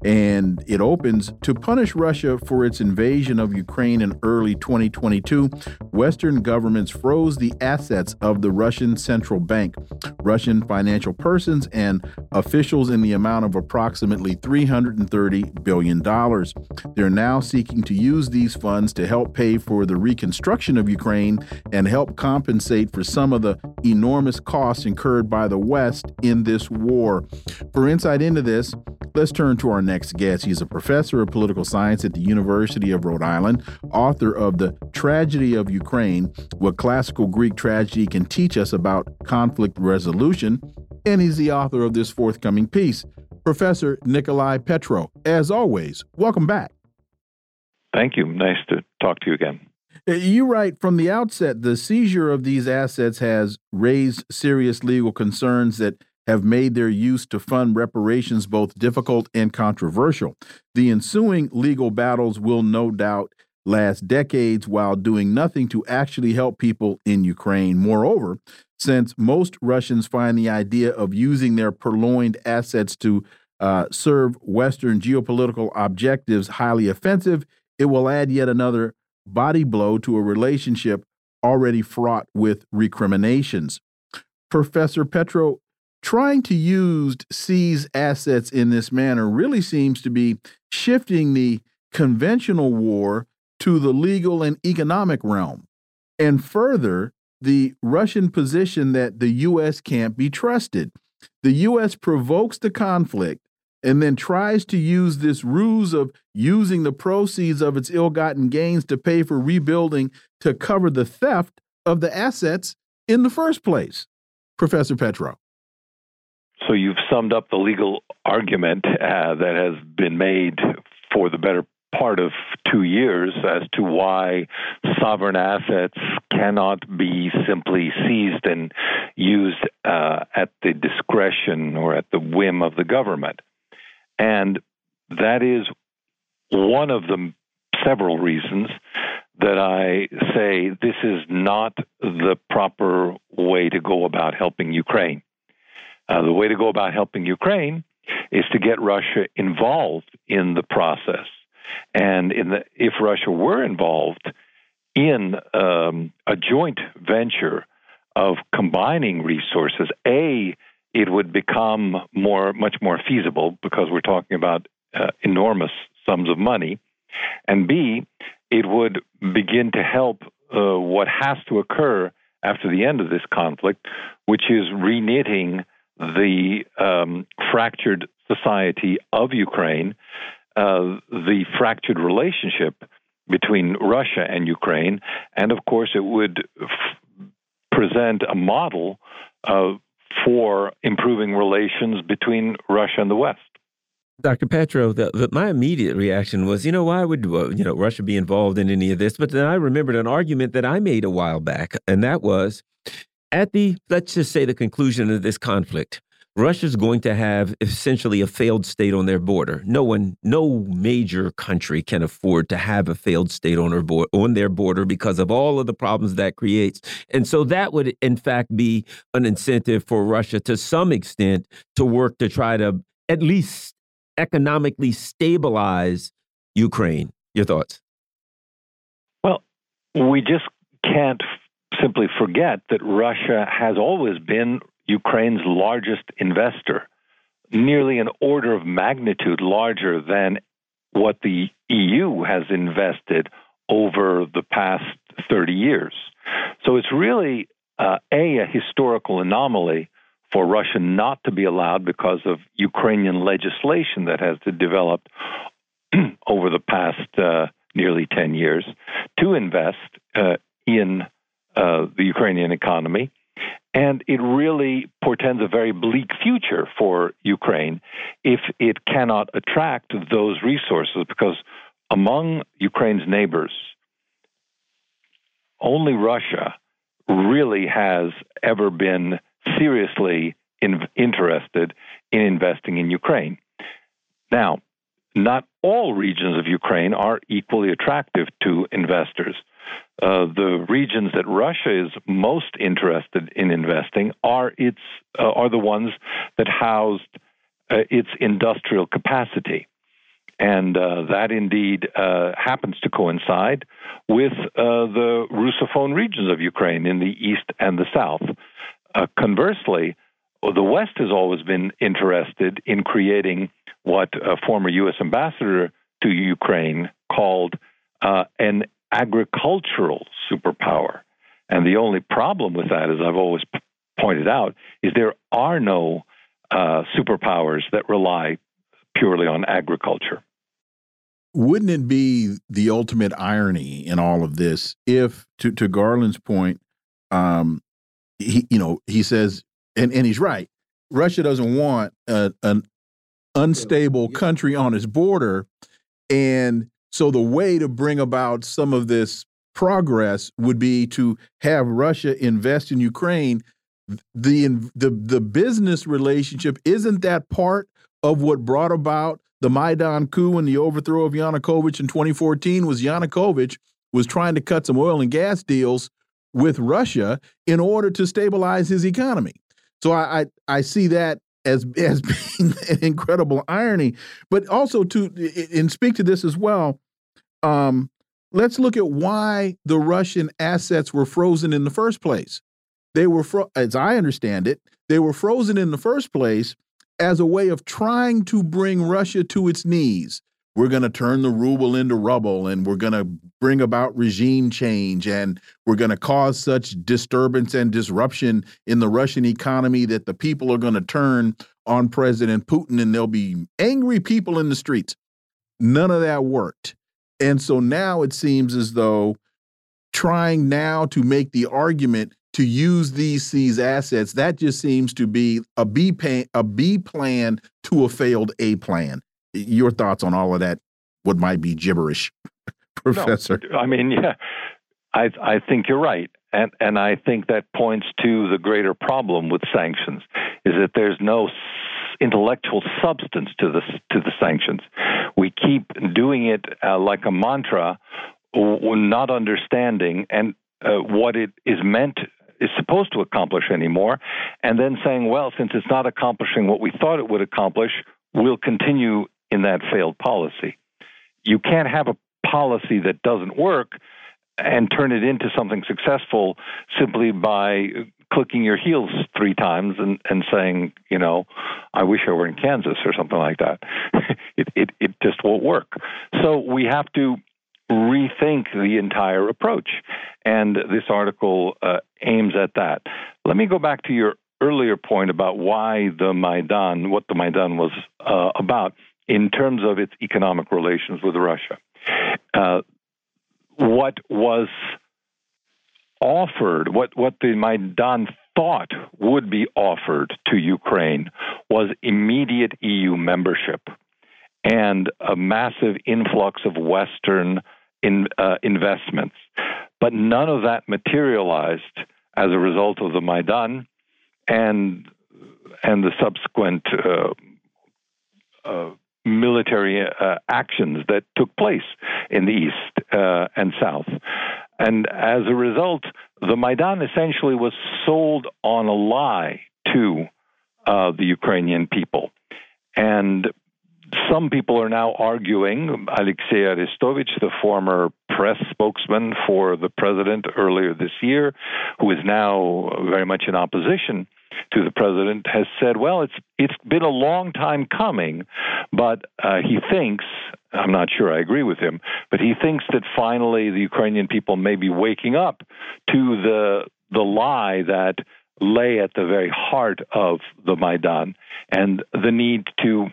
And it opens to punish Russia for its invasion of Ukraine in early 2022. Western governments froze the assets of the Russian central bank, Russian financial persons, and officials in the amount of approximately $330 billion. They're now seeking to use these funds to help pay for the reconstruction of Ukraine and help compensate for some of the enormous costs incurred by the West in this war. For insight into this, let's turn to our next guest. He's a professor of political science at the University of Rhode Island, author of The Tragedy of Ukraine What Classical Greek Tragedy Can Teach Us About Conflict Resolution, and he's the author of this forthcoming piece. Professor Nicolai Petro, as always, welcome back. Thank you. Nice to talk to you again. Uh, you write from the outset the seizure of these assets has raised serious legal concerns that have made their use to fund reparations both difficult and controversial. The ensuing legal battles will no doubt last decades while doing nothing to actually help people in Ukraine. Moreover, since most Russians find the idea of using their purloined assets to uh, serve Western geopolitical objectives highly offensive, it will add yet another body blow to a relationship already fraught with recriminations. Professor Petro, trying to use seize assets in this manner really seems to be shifting the conventional war to the legal and economic realm. And further, the Russian position that the U.S. can't be trusted. The U.S. provokes the conflict and then tries to use this ruse of using the proceeds of its ill gotten gains to pay for rebuilding to cover the theft of the assets in the first place. Professor Petro. So you've summed up the legal argument uh, that has been made for the better part of two years as to why sovereign assets cannot be simply seized and used uh, at the discretion or at the whim of the government. And that is one of the several reasons that I say this is not the proper way to go about helping Ukraine. Uh, the way to go about helping Ukraine is to get Russia involved in the process. And in the, if Russia were involved in um, a joint venture of combining resources, A, it would become more, much more feasible because we're talking about uh, enormous sums of money. And B, it would begin to help uh, what has to occur after the end of this conflict, which is reknitting the um, fractured society of Ukraine, uh, the fractured relationship between Russia and Ukraine, and of course, it would present a model uh, for improving relations between Russia and the West. Dr. Petro, the, the, my immediate reaction was, you know, why would uh, you know Russia be involved in any of this? But then I remembered an argument that I made a while back, and that was at the let's just say the conclusion of this conflict. Russia's going to have essentially a failed state on their border. No one, no major country can afford to have a failed state on their, on their border because of all of the problems that creates. And so that would, in fact, be an incentive for Russia to some extent to work to try to at least economically stabilize Ukraine. Your thoughts? Well, we just can't simply forget that Russia has always been Ukraine's largest investor, nearly an order of magnitude larger than what the EU has invested over the past 30 years. So it's really uh, a, a historical anomaly for Russia not to be allowed because of Ukrainian legislation that has developed <clears throat> over the past uh, nearly 10 years to invest uh, in uh, the Ukrainian economy. And it really portends a very bleak future for Ukraine if it cannot attract those resources because among Ukraine's neighbors, only Russia really has ever been seriously in, interested in investing in Ukraine. Now, not all regions of Ukraine are equally attractive to investors. Uh, the regions that Russia is most interested in investing are its uh, are the ones that housed uh, its industrial capacity, and uh, that indeed uh, happens to coincide with the Russophone regions of Ukraine in the east and the south. conversely, the West has always been interested in creating what a former U.S. ambassador to Ukraine called uh, an agricultural superpower. And the only problem with that, as I've always p- pointed out, is there are no uh, superpowers that rely purely on agriculture. Wouldn't it be the ultimate irony in all of this if, to, to Garland's point, um, he, you know, he says, and, and he's right, Russia doesn't want a, an unstable country on its border. And so the way to bring about some of this progress would be to have Russia invest in Ukraine. The the the business relationship isn't that part of what brought about the Maidan coup and the overthrow of Yanukovych in 2014 was Yanukovych was trying to cut some oil and gas deals with Russia in order to stabilize his economy. So I I, I see that as <laughs> as being an incredible irony. But also to and speak to this as well. Um, let's look at why the Russian assets were frozen in the first place. They were, as I understand it, they were frozen in the first place as a way of trying to bring Russia to its knees. We're going to turn the ruble into rubble and we're going to bring about regime change and we're going to cause such disturbance and disruption in the Russian economy that the people are going to turn on President Putin and there'll be angry people in the streets. None of that worked. And so now it seems as though trying now to make the argument to use these these assets that just seems to be a B a B plan to a failed A plan your thoughts on all of that? What might be gibberish, <laughs> Professor? No, I mean, yeah, I I think you're right, and and I think that points to the greater problem with sanctions is that there's no intellectual substance to the to the sanctions. We keep doing it uh, like a mantra, not understanding and uh, what it is meant is supposed to accomplish anymore, and then saying, well, since it's not accomplishing what we thought it would accomplish, we'll continue in that failed policy. You can't have a policy that doesn't work and turn it into something successful simply by clicking your heels three times and, and saying, you know, I wish I were in Kansas or something like that. <laughs> it, it, it just won't work. So we have to rethink the entire approach. And this article uh, aims at that. Let me go back to your earlier point about why the Maidan, what the Maidan was uh, about in terms of its economic relations with Russia. Uh, what was offered, what, what the Maidan thought would be offered to Ukraine was immediate EU membership and a massive influx of Western in, uh, investments. But none of that materialized as a result of the Maidan and and the subsequent uh, uh, military uh, actions that took place in the east uh, and south. And as a result, the Maidan essentially was sold on a lie to uh, the Ukrainian people. And some people are now arguing, Alexei Arestovich, the former press spokesman for the president earlier this year, who is now very much in opposition to the president, has said, "Well, it's it's been a long time coming, but uh, he thinks." I'm not sure I agree with him, but he thinks that finally the Ukrainian people may be waking up to the the lie that lay at the very heart of the Maidan and the need to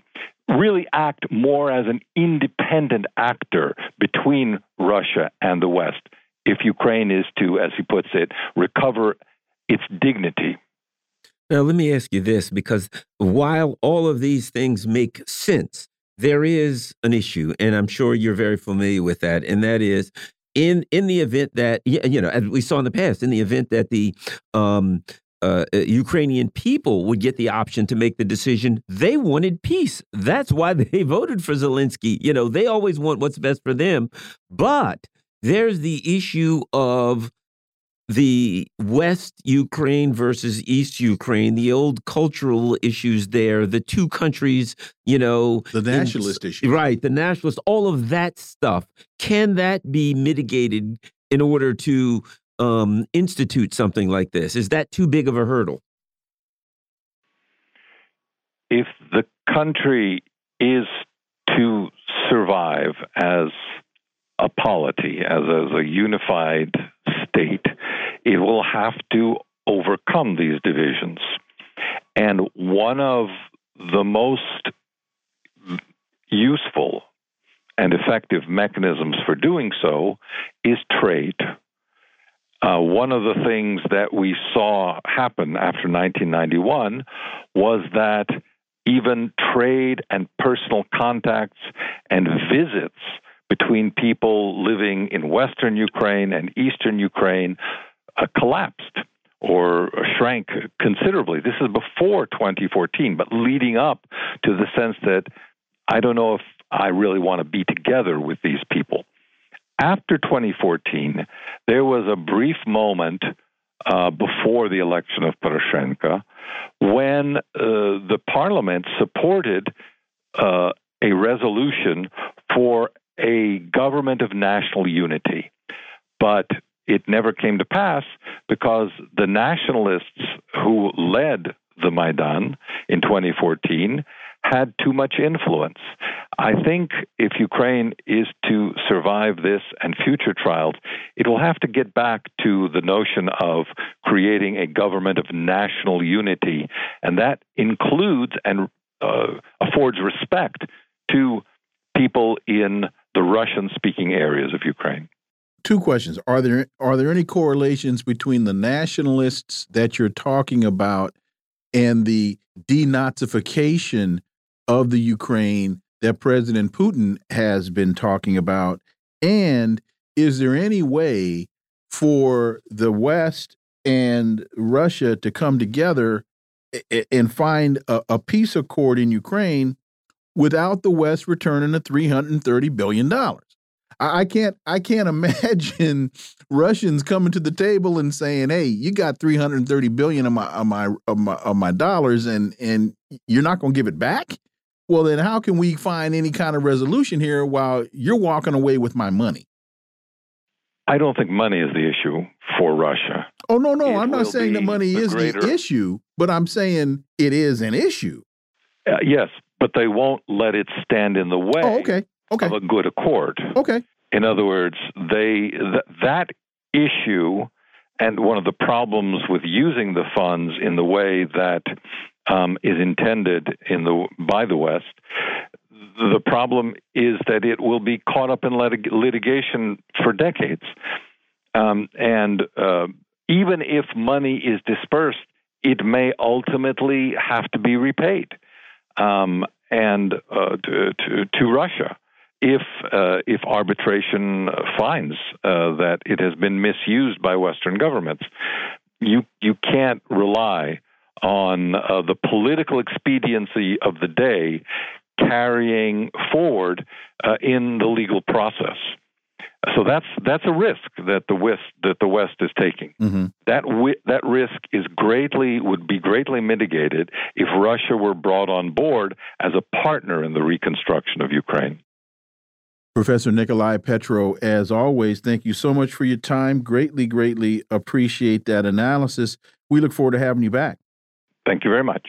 really act more as an independent actor between Russia and the West if Ukraine is to, as he puts it, recover its dignity. Now, let me ask you this because while all of these things make sense, there is an issue, and I'm sure you're very familiar with that, and that is in in the event that you know, as we saw in the past, in the event that the um, uh, uh, Ukrainian people would get the option to make the decision. They wanted peace. That's why <laughs> they voted for Zelensky. You know, they always want what's best for them. But there's the issue of the West Ukraine versus East Ukraine, the old cultural issues there, the two countries, you know, the nationalist in, issue. Right, the nationalist, all of that stuff. Can that be mitigated in order to um, institute something like this? Is that too big of a hurdle? If the country is to survive as a polity, as, as a unified state, it will have to overcome these divisions. And one of the most useful and effective mechanisms for doing so is trade. Uh, one of the things that we saw happen after 1991 was that even trade and personal contacts and visits between people living in Western Ukraine and Eastern Ukraine uh, collapsed or shrank considerably. This is before 2014, but leading up to the sense that I don't know if I really want to be together with these people after 2014, there was a brief moment uh, before the election of Poroshenko when uh, the parliament supported uh, a resolution for a government of national unity. But it never came to pass because the nationalists who led the Maidan in 2014 had too much influence. I think if Ukraine is to survive this and future trials, it will have to get back to the notion of creating a government of national unity. And that includes and uh, affords respect to people in the Russian speaking areas of Ukraine. Two questions. Are there are there any correlations between the nationalists that you're talking about and the denazification of the Ukraine that President Putin has been talking about? And is there any way for the West and Russia to come together and find a, a peace accord in Ukraine without the West returning the $330 billion? I can't I can't <laughs> imagine Russians coming to the table and saying, "Hey, you got 330 billion of my of my of my, of my dollars and and you're not going to give it back?" Well, then how can we find any kind of resolution here while you're walking away with my money? I don't think money is the issue for Russia. Oh no, no, it I'm not saying that money is greater... the issue, but I'm saying it is an issue. Uh, yes, but they won't let it stand in the way oh, okay. Okay. of a good accord. Okay. In other words, they th that issue and one of the problems with using the funds in the way that um, is intended in the by the West, the problem is that it will be caught up in lit- litigation for decades. Um, and uh, even if money is dispersed, it may ultimately have to be repaid um, and uh, to, to, to, Russia if uh, if arbitration finds uh, that it has been misused by Western governments. You you can't rely on uh, the political expediency of the day carrying forward uh, in the legal process. So that's that's a risk that the West that the West is taking. Mm-hmm. That that risk is greatly would be greatly mitigated if Russia were brought on board as a partner in the reconstruction of Ukraine. Professor Nicolai Petro, as always, thank you so much for your time. Greatly, greatly appreciate that analysis. We look forward to having you back. Thank you very much.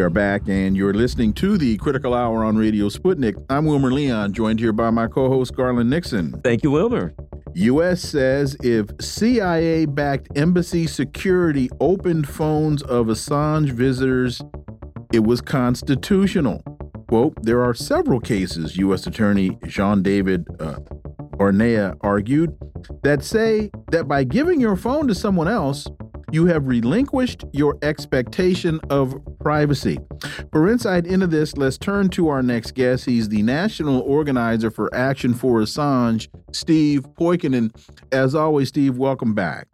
We are back, and you're listening to the Critical Hour on Radio Sputnik. I'm Wilmer Leon, joined here by my co host, Garland Nixon. Thank you, Wilmer. U.S. says if CIA backed embassy security opened phones of Assange visitors, it was constitutional. Quote, there are several cases, U.S. Attorney Jean David uh, Barnea argued, that say that by giving your phone to someone else, you have relinquished your expectation of privacy. For insight into this, let's turn to our next guest. He's the national organizer for Action for Assange, Steve Poikonen. As always, Steve, welcome back.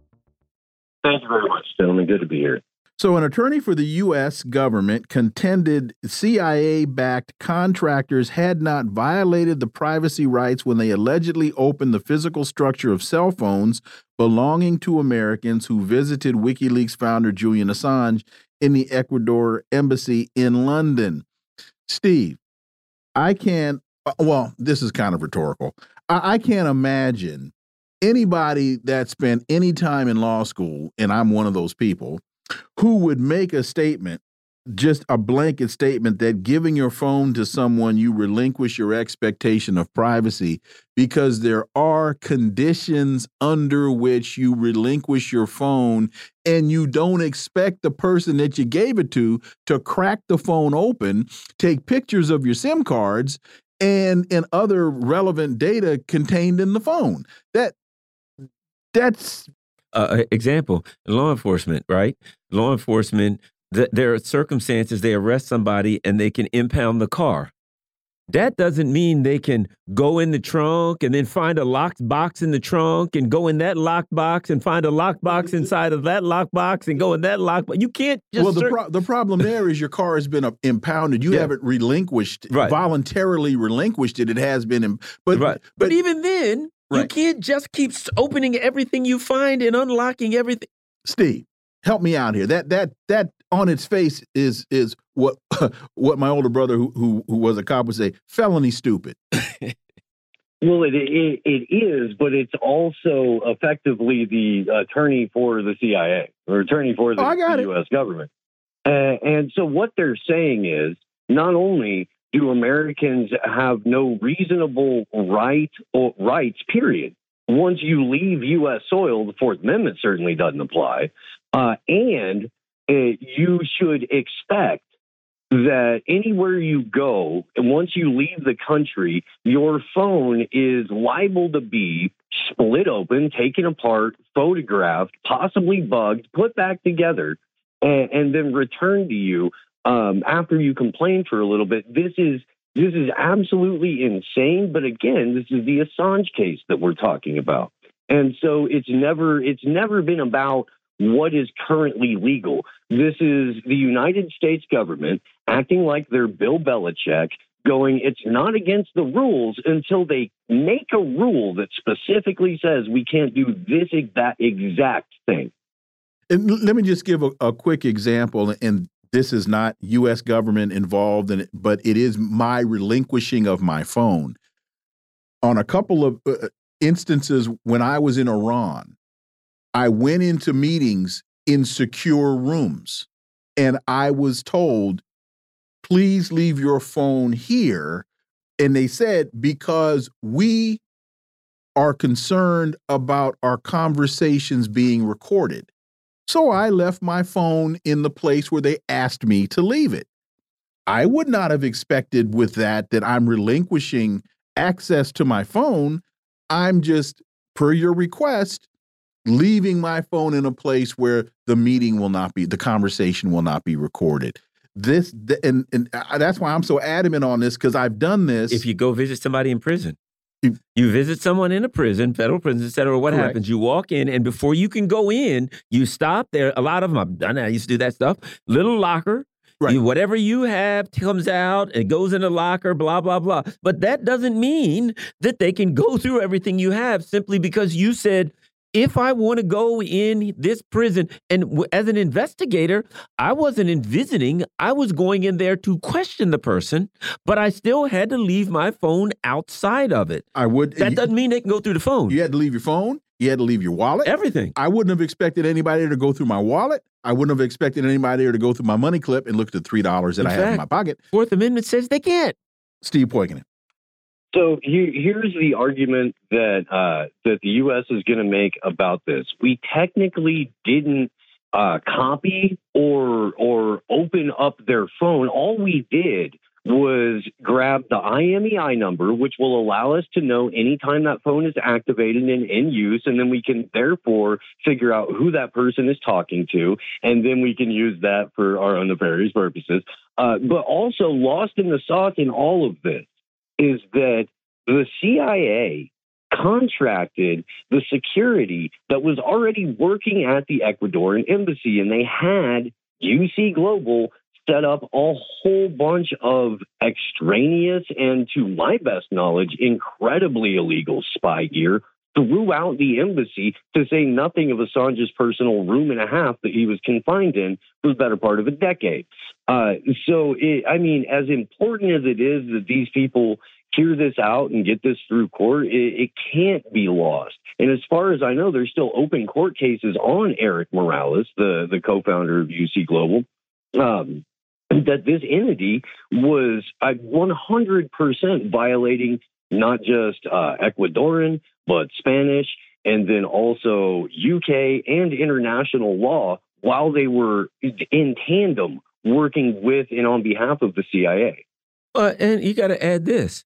Thank you very much, gentlemen. Good to be here. So, an attorney for the U.S. government contended CIA backed contractors had not violated the privacy rights when they allegedly opened the physical structure of cell phones belonging to Americans who visited WikiLeaks founder Julian Assange in the Ecuador embassy in London. Steve, I can't, uh, well, this is kind of rhetorical. I, I can't imagine anybody that spent any time in law school, and I'm one of those people who would make a statement just a blanket statement that giving your phone to someone you relinquish your expectation of privacy because there are conditions under which you relinquish your phone and you don't expect the person that you gave it to to crack the phone open take pictures of your sim cards and and other relevant data contained in the phone. That that's uh, example law enforcement right law enforcement th there are circumstances they arrest somebody and they can impound the car that doesn't mean they can go in the trunk and then find a locked box in the trunk and go in that locked box and find a locked box <laughs> inside of that locked box and go in that locked box. You can't just. Well, the, pro the problem there is your car has been uh, impounded. You <laughs> yeah. haven't relinquished, right. voluntarily relinquished it. It has been. But, right. but, but even then, Right. You can't just keep opening everything you find and unlocking everything. Steve, help me out here. That that that on its face is is what <laughs> what my older brother who who, who was a cop would say, felony stupid. well, it, it it is, but it's also effectively the attorney for the CIA or attorney for the, oh, the U.S. government. Uh, and so what they're saying is not only do Americans have no reasonable right or rights, period. Once you leave U.S. soil, the Fourth Amendment certainly doesn't apply. Uh, and uh, you should expect that anywhere you go, once you leave the country, your phone is liable to be split open, taken apart, photographed, possibly bugged, put back together, and, and then returned to you um, after you complain for a little bit. This is this is absolutely insane. But again, this is the Assange case that we're talking about, and so it's never it's never been about what is currently legal. This is the United States government acting like they're Bill Belichick, going, it's not against the rules until they make a rule that specifically says we can't do this exact, exact thing. And let me just give a, a quick example, and this is not U.S. government involved in it, but it is my relinquishing of my phone. on a couple of uh, instances when I was in Iran, I went into meetings in secure rooms and I was told, please leave your phone here. And they said, because we are concerned about our conversations being recorded. So I left my phone in the place where they asked me to leave it. I would not have expected with that that I'm relinquishing access to my phone. I'm just, per your request, leaving my phone in a place where the meeting will not be, the conversation will not be recorded. This and and uh, that's why I'm so adamant on this because I've done this. If you go visit somebody in prison, you visit someone in a prison, federal prison, etc. What Correct. happens? You walk in, and before you can go in, you stop there. A lot of them, I've done that. I used to do that stuff. Little locker. Right. You, whatever you have comes out, it goes in a locker, blah, blah, blah. But that doesn't mean that they can go through everything you have simply because you said, if I want to go in this prison, and as an investigator, I wasn't in visiting, I was going in there to question the person, but I still had to leave my phone outside of it. I would. That doesn't mean they can go through the phone. You had to leave your phone. You had to leave your wallet. Everything. I wouldn't have expected anybody to go through my wallet. I wouldn't have expected anybody to go through my money clip and look at the three dollars that I have in my pocket. Fourth Amendment says they can't. Steve Poikonen. So here's the argument that uh, that the U.S. is going to make about this. We technically didn't uh, copy or or open up their phone. All we did was grab the IMEI number, which will allow us to know anytime that phone is activated and in use, and then we can therefore figure out who that person is talking to, and then we can use that for our own nefarious purposes. Uh, but also lost in the sauce in all of this is that the CIA contracted the security that was already working at the Ecuadorian embassy, and they had UC Global set up a whole bunch of extraneous and, to my best knowledge, incredibly illegal spy gear throughout the embassy, to say nothing of Assange's personal room and a half that he was confined in for the better part of a decade. Uh, so, it, I mean, as important as it is that these people hear this out and get this through court, it, it can't be lost. And as far as I know, there's still open court cases on Eric Morales, the, the co-founder of UC Global. Um, that this entity was uh, 100% violating not just uh, Ecuadorian, but Spanish, and then also UK and international law while they were in tandem working with and on behalf of the CIA. Uh, and you got to add this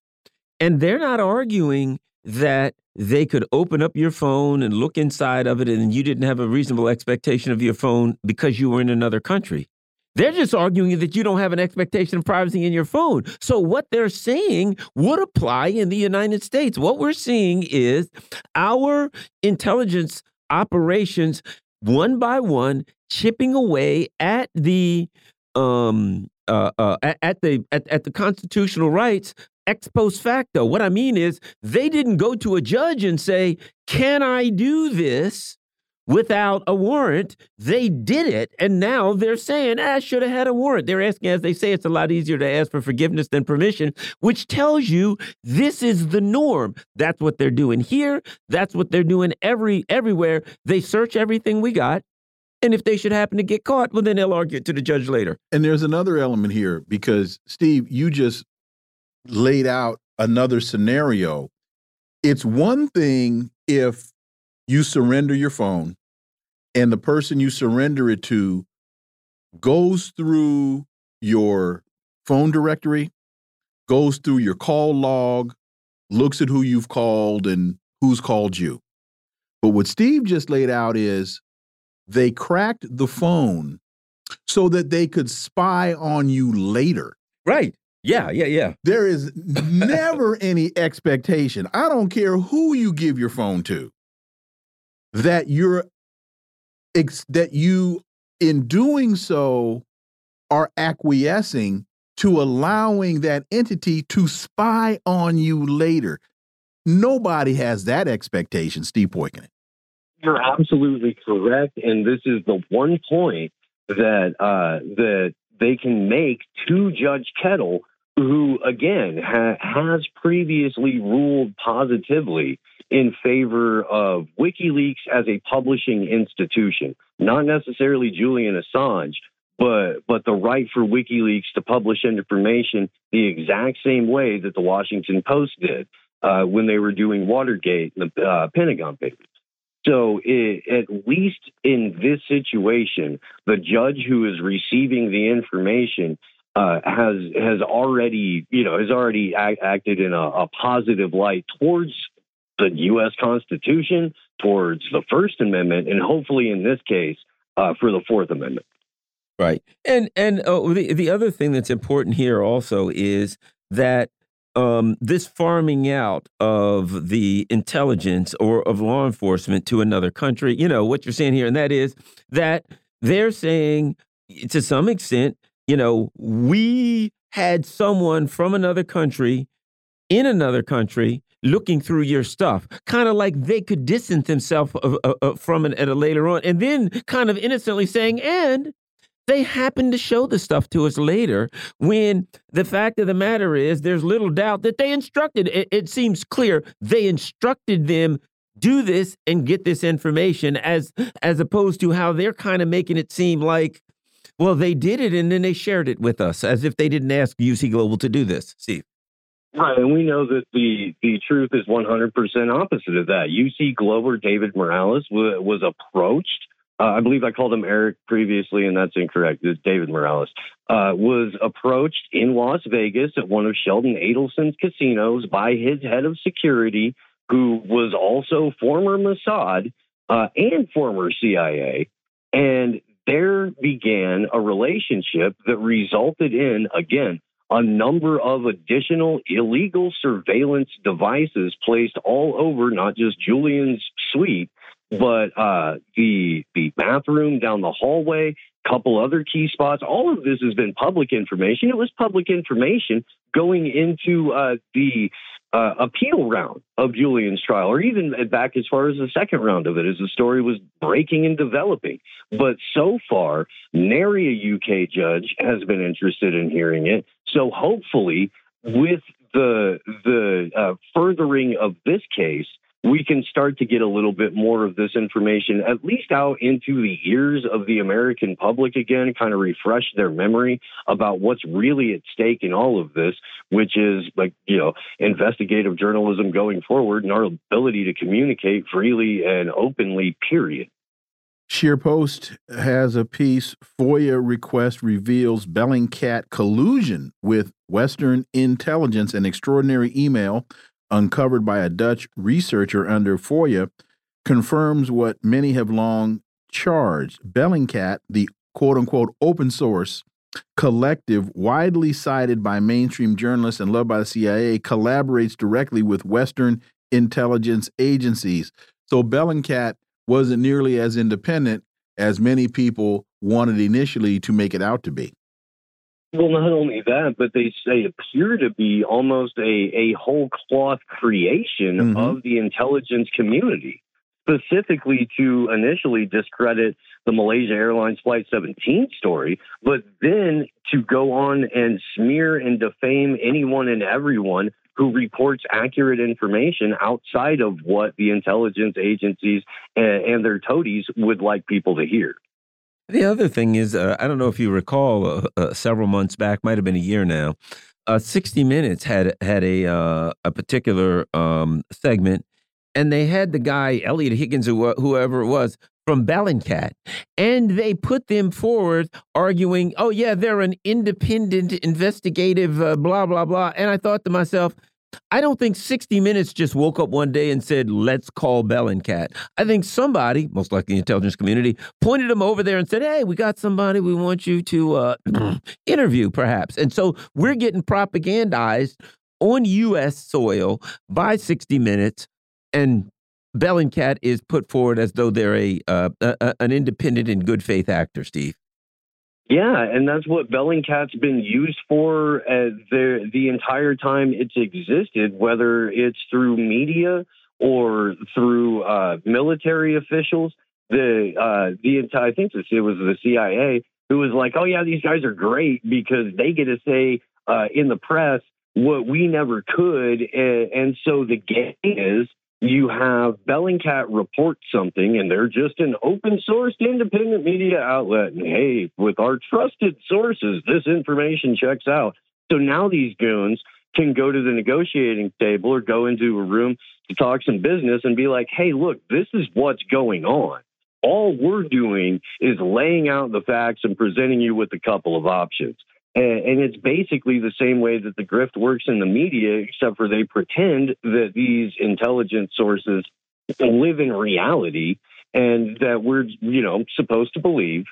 and they're not arguing that they could open up your phone and look inside of it and you didn't have a reasonable expectation of your phone because you were in another country. They're just arguing that you don't have an expectation of privacy in your phone. So, what they're saying would apply in the United States. What we're seeing is our intelligence operations, one by one, chipping away at the um, uh, uh, at, the at, at the constitutional rights ex post facto. What I mean is, they didn't go to a judge and say, Can I do this? Without a warrant. They did it, and now they're saying, ah, I should have had a warrant. They're asking, as they say, it's a lot easier to ask for forgiveness than permission, which tells you this is the norm. That's what they're doing here. That's what they're doing every everywhere. They search everything we got. And if they should happen to get caught, well, then they'll argue it to the judge later. And there's another element here because, Steve, you just laid out another scenario. It's one thing if you surrender your phone and the person you surrender it to goes through your phone directory, goes through your call log, looks at who you've called and who's called you. But what Steve just laid out is they cracked the phone so that they could spy on you later. Right. Yeah, yeah, yeah. <laughs> There is never any expectation. I don't care who you give your phone to. That you're that you in doing so are acquiescing to allowing that entity to spy on you later. Nobody has that expectation, Steve Poikonen. You're absolutely correct, and this is the one point that uh, that they can make to Judge Koeltl who again ha has previously ruled positively in favor of WikiLeaks as a publishing institution, not necessarily Julian Assange, but but the right for WikiLeaks to publish information the exact same way that the Washington Post did uh, when they were doing Watergate, and the uh, Pentagon Papers. So, it, at least in this situation, the judge who is receiving the information uh, has has already, you know, has already act, acted in a, a, positive light towards the U.S. Constitution, towards the First Amendment, and hopefully, in this case, uh, for the Fourth Amendment. Right, and and uh, the the other thing that's important here also is that um, this farming out of the intelligence or of law enforcement to another country, you know, what you're saying here, and that is that they're saying to some extent, you know, we had someone from another country in another country looking through your stuff, kind of like they could distance themselves from it at a later on, and then kind of innocently saying, and they happened to show the stuff to us later when the fact of the matter is there's little doubt that they instructed. It, it seems clear they instructed them do this and get this information as as opposed to how they're kind of making it seem like well they did it and then they shared it with us as if they didn't ask UC Global to do this Steve Right, and we know that the the truth is 100% opposite of that. UC Global David Morales was approached uh, I believe I called him Eric previously, and that's incorrect. It's David Morales. Uh, was approached in Las Vegas at one of Sheldon Adelson's casinos by his head of security, who was also former Mossad uh, and former CIA. And there began a relationship that resulted in, again, a number of additional illegal surveillance devices placed all over not just Julian's suite, but uh, the the bathroom down the hallway, couple other key spots. All of this has been public information. It was public information going into uh, the uh, appeal round of Julian's trial, or even back as far as the second round of it, as the story was breaking and developing. But so far, nary a UK judge has been interested in hearing it. So hopefully, with the the uh, furthering of this case, we can start to get a little bit more of this information, at least out into the ears of the American public again, kind of refresh their memory about what's really at stake in all of this, which is like, you know, investigative journalism going forward and our ability to communicate freely and openly, period. ScheerPost has a piece FOIA request reveals Bellingcat collusion with Western intelligence and extraordinary email uncovered by a Dutch researcher under FOIA, confirms what many have long charged. Bellingcat, the quote unquote open source collective, widely cited by mainstream journalists and loved by the CIA, collaborates directly with Western intelligence agencies. So Bellingcat wasn't nearly as independent as many people wanted initially to make it out to be. Well, not only that, but they say appear to be almost a, a whole cloth creation mm -hmm. of the intelligence community, specifically to initially discredit the Malaysia Airlines Flight 17 story, but then to go on and smear and defame anyone and everyone who reports accurate information outside of what the intelligence agencies and, and their toadies would like people to hear. The other thing is, uh, I don't know if you recall, uh, uh, several months back, might have been a year now. Uh, 60 Minutes had had a uh, a particular um, segment, and they had the guy Eliot Higgins, or whoever it was, from Bellingcat, and they put them forward arguing, "Oh yeah, they're an independent investigative uh, blah blah blah." And I thought to myself, I don't think 60 Minutes just woke up one day and said, let's call Bellingcat. I think somebody, most likely the intelligence community, pointed them over there and said, hey, we got somebody we want you to uh, <clears throat> interview, perhaps. And so we're getting propagandized on U.S. soil by 60 Minutes, and Bellingcat is put forward as though they're a, uh, a an independent and good faith actor, Steve. Yeah, and that's what Bellingcat's been used for uh, the the entire time it's existed, whether it's through media or through uh, military officials. The uh, the entire I think it was the CIA who was like, "Oh yeah, these guys are great because they get to say uh, in the press what we never could. And, and so the game is you have Bellingcat report something, and they're just an open sourced independent media outlet. And hey, with our trusted sources, this information checks out. So now these goons can go to the negotiating table or go into a room to talk some business and be like, hey, look, this is what's going on. All we're doing is laying out the facts and presenting you with a couple of options. And, it's basically the same way that the grift works in the media, except for they pretend that these intelligence sources live in reality and that we're, you know, supposed to believe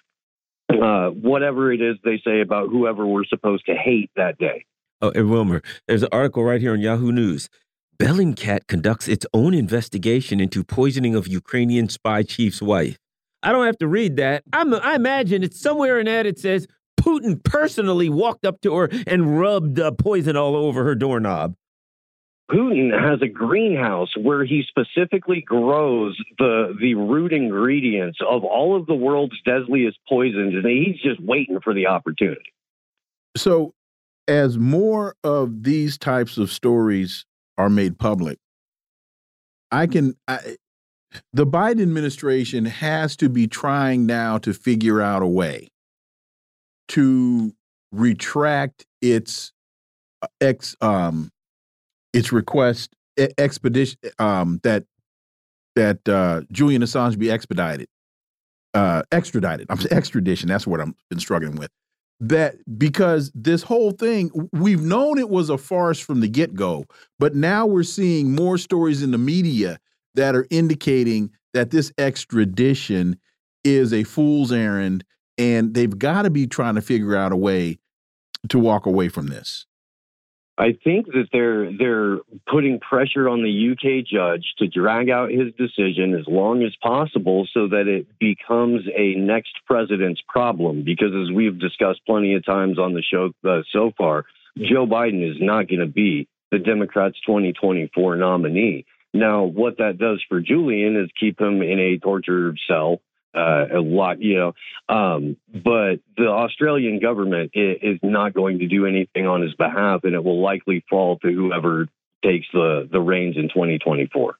uh, whatever it is they say about whoever we're supposed to hate that day. Oh, and Wilmer, there's an article right here on Yahoo News. Bellingcat conducts its own investigation into poisoning of Ukrainian spy chief's wife. I don't have to read that. I'm, I imagine it's somewhere in that it says Putin personally walked up to her and rubbed uh, poison all over her doorknob. Putin has a greenhouse where he specifically grows the the root ingredients of all of the world's deadliest poisons, and he's just waiting for the opportunity. So, as more of these types of stories are made public, I can. I, the Biden administration has to be trying now to figure out a way to retract its uh, ex um its request expedition um that that uh Julian Assange be expedited uh extradited. I'm extradition that's what I'm been struggling with. That because this whole thing we've known it was a farce from the get-go but now we're seeing more stories in the media that are indicating that this extradition is a fool's errand and they've got to be trying to figure out a way to walk away from this. I think that they're they're putting pressure on the UK judge to drag out his decision as long as possible so that it becomes a next president's problem because as we've discussed plenty of times on the show uh, so far Joe Biden is not going to be the Democrats 2024 nominee. Now what that does for Julian is keep him in a torture cell uh, a lot, you know. Um, but the Australian government is, is, not going to do anything on his behalf, and it will likely fall to whoever takes the, the reins in 2024.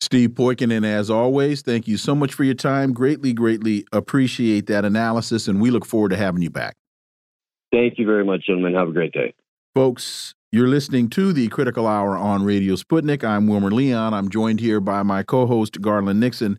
Steve Poikin, and as always, thank you so much for your time. Greatly, greatly appreciate that analysis, and we look forward to having you back. Thank you very much, gentlemen. Have a great day. Folks, you're listening to the Critical Hour on Radio Sputnik. I'm Wilmer Leon. I'm joined here by my co host, Garland Nixon.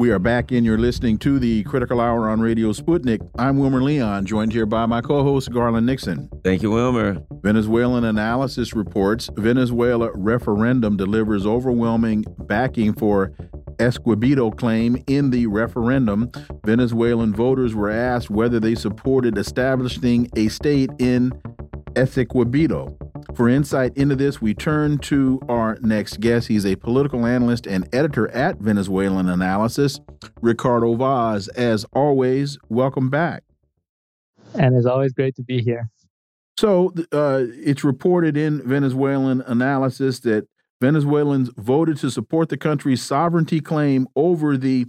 We are back in. You're listening to the Critical Hour on Radio Sputnik. I'm Wilmer Leon, joined here by my co host, Garland Nixon. Thank you, Wilmer. Venezuelan analysis reports Venezuela referendum delivers overwhelming backing for Essequibo claim in the referendum. Venezuelan voters were asked whether they supported establishing a state in Essequibo. For insight into this, we turn to our next guest. He's a political analyst and editor at Venezuelan Analysis, Ricardo Vaz. As always, welcome back. And it's always great to be here. So, uh, it's reported in Venezuelan Analysis that Venezuelans voted to support the country's sovereignty claim over the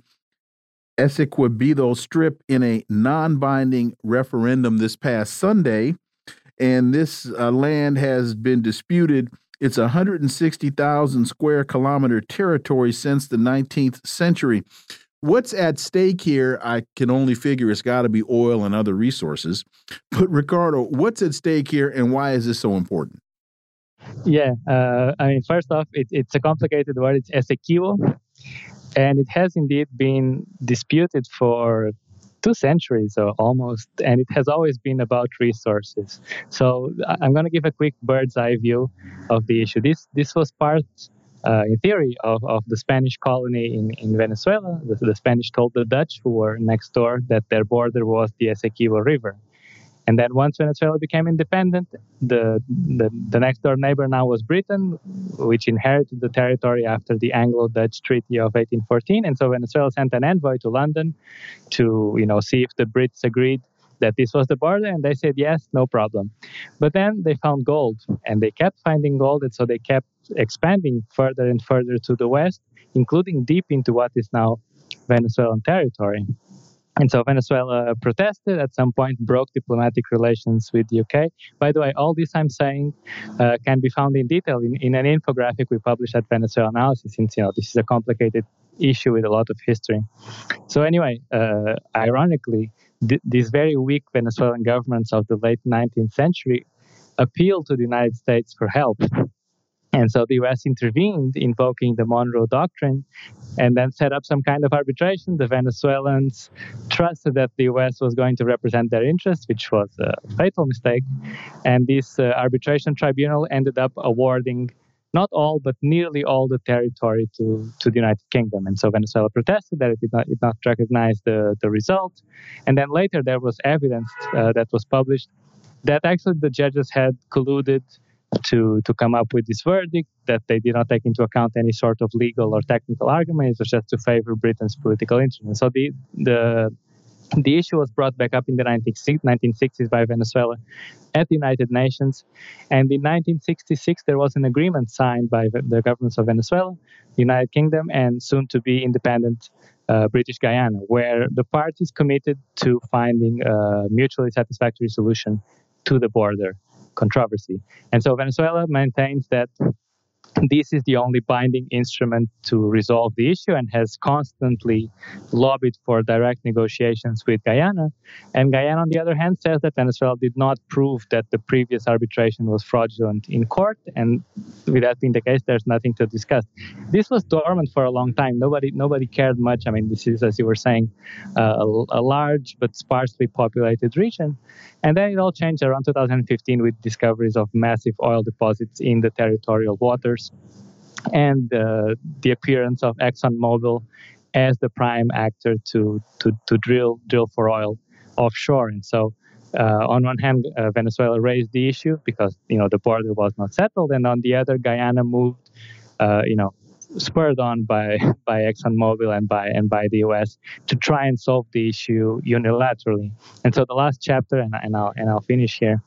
Essequibo Strip in a non binding referendum this past Sunday and this uh, land has been disputed. It's 160,000 square kilometer territory since the 19th century. What's at stake here? I can only figure it's got to be oil and other resources. But Ricardo, what's at stake here, and why is this so important? Yeah, uh, I mean, first off, it, it's a complicated word. It's Essequibo, and it has indeed been disputed for two centuries or almost, and it has always been about resources. So I'm going to give a quick bird's eye view of the issue. This this was part. Uh, in theory, of, of the Spanish colony in, in Venezuela, the, the Spanish told the Dutch, who were next door, that their border was the Essequibo River. And then once Venezuela became independent, the, the, the next door neighbor now was Britain, which inherited the territory after the Anglo-Dutch Treaty of 1814. And so Venezuela sent an envoy to London to you know see if the Brits agreed that this was the border, and they said yes, no problem. But then they found gold, and they kept finding gold, and so they kept expanding further and further to the west, including deep into what is now Venezuelan territory. And so Venezuela protested at some point, broke diplomatic relations with the UK. By the way, all this I'm saying uh, can be found in detail in, in an infographic we published at Venezuela Analysis, since you know this is a complicated issue with a lot of history. So anyway, uh, ironically, th- these very weak Venezuelan governments of the late 19th century appealed to the United States for help and so the US intervened, invoking the Monroe Doctrine, and then set up some kind of arbitration. The Venezuelans trusted that the US was going to represent their interests, which was a fatal mistake. And this uh, arbitration tribunal ended up awarding not all, but nearly all the territory to, to the United Kingdom. And so Venezuela protested that it did not, did not recognize the, the result. And then later there was evidence uh, that was published that actually the judges had colluded to to come up with this verdict that they did not take into account any sort of legal or technical arguments, or just to favor Britain's political interest. so the the the issue was brought back up in the 1960s by Venezuela at the United Nations. And in 1966, there was an agreement signed by the governments of Venezuela, the United Kingdom, and soon to be independent uh, British Guyana, where the parties committed to finding a mutually satisfactory solution to the border controversy. And so Venezuela maintains that this is the only binding instrument to resolve the issue and has constantly lobbied for direct negotiations with Guyana. And Guyana, on the other hand, says that Venezuela did not prove that the previous arbitration was fraudulent in court. And with that being the case, there's nothing to discuss. This was dormant for a long time. Nobody, nobody cared much. I mean, this is, as you were saying, uh, a, a large but sparsely populated region. And then it all changed around 2015 with discoveries of massive oil deposits in the territorial waters and uh, the appearance of ExxonMobil as the prime actor to, to, to drill drill for oil offshore. And so, uh, on one hand, uh, Venezuela raised the issue because you know the border was not settled, and on the other, Guyana moved, uh, you know, spurred on by by ExxonMobil and by and by the U.S. to try and solve the issue unilaterally. And so the last chapter, and, and I'll and I'll finish here,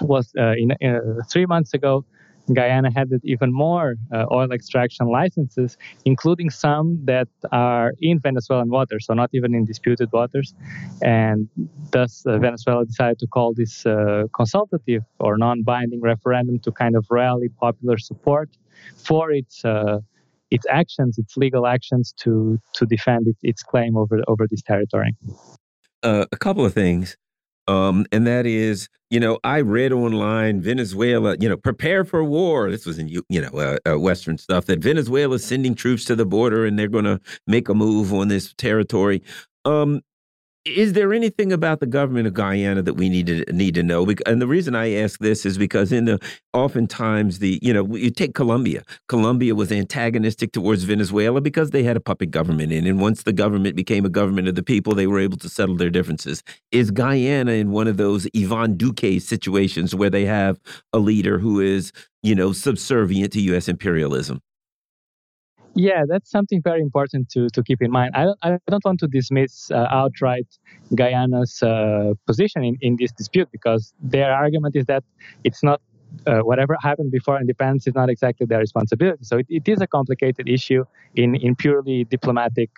was uh, in uh, three months ago. Guyana had even more uh, oil extraction licenses, including some that are in Venezuelan waters, so not even in disputed waters. And thus, uh, Venezuela decided to call this uh, consultative or non binding referendum to kind of rally popular support for its uh, its actions, its legal actions to to defend it, its claim over over this territory. Uh, a couple of things, um, and that is, you know, I read online Venezuela, you know, prepare for war. This was in you know uh, uh, Western stuff that Venezuela is sending troops to the border and they're going to make a move on this territory. Um, is there anything about the government of Guyana that we need to need to know? And the reason I ask this is because in the oftentimes the you know you take Colombia. Colombia was antagonistic towards Venezuela because they had a puppet government in, and once the government became a government of the people, they were able to settle their differences. Is Guyana in one of those Ivan Duque situations where they have a leader who is you know subservient to U.S. imperialism? Yeah, that's something very important to, to keep in mind. I don't, I don't want to dismiss uh, outright Guyana's uh, position in, in this dispute because their argument is that it's not uh, whatever happened before independence is not exactly their responsibility. So it, it is a complicated issue in, in purely diplomatic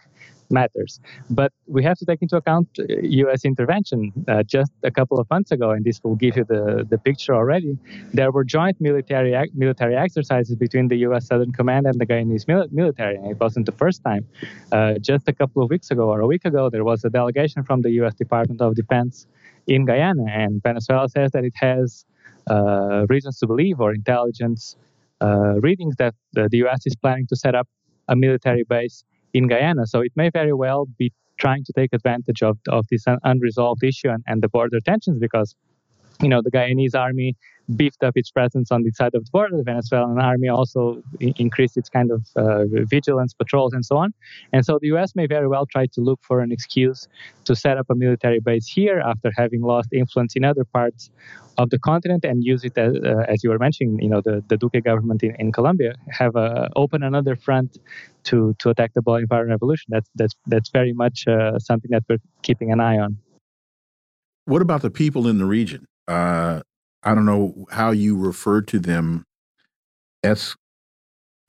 matters. But we have to take into account U.S. Uh, intervention. Uh, just a couple of months ago, and this will give you the, the picture already, there were joint military military exercises between the U.S. Southern Command and the Guyanese military. And it wasn't the first time. Uh, just a couple of weeks ago or a week ago, there was a delegation from the U.S. Department of Defense in Guyana, and Venezuela says that it has uh, reasons to believe or intelligence uh, readings that the, the U.S. is planning to set up a military base in Guyana. So it may very well be trying to take advantage of, of this unresolved issue and, and the border tensions because you know, the Guyanese army beefed up its presence on the side of the border. The Venezuelan army also increased its kind of uh, vigilance, patrols, and so on. And so the U.S. may very well try to look for an excuse to set up a military base here after having lost influence in other parts of the continent and use it as, uh, as you were mentioning. You know, the, the Duque government in, in Colombia have uh, open another front to to attack the Bolivarian revolution. That's that's that's very much uh, something that we're keeping an eye on. What about the people in the region? Uh, I don't know how you refer to them as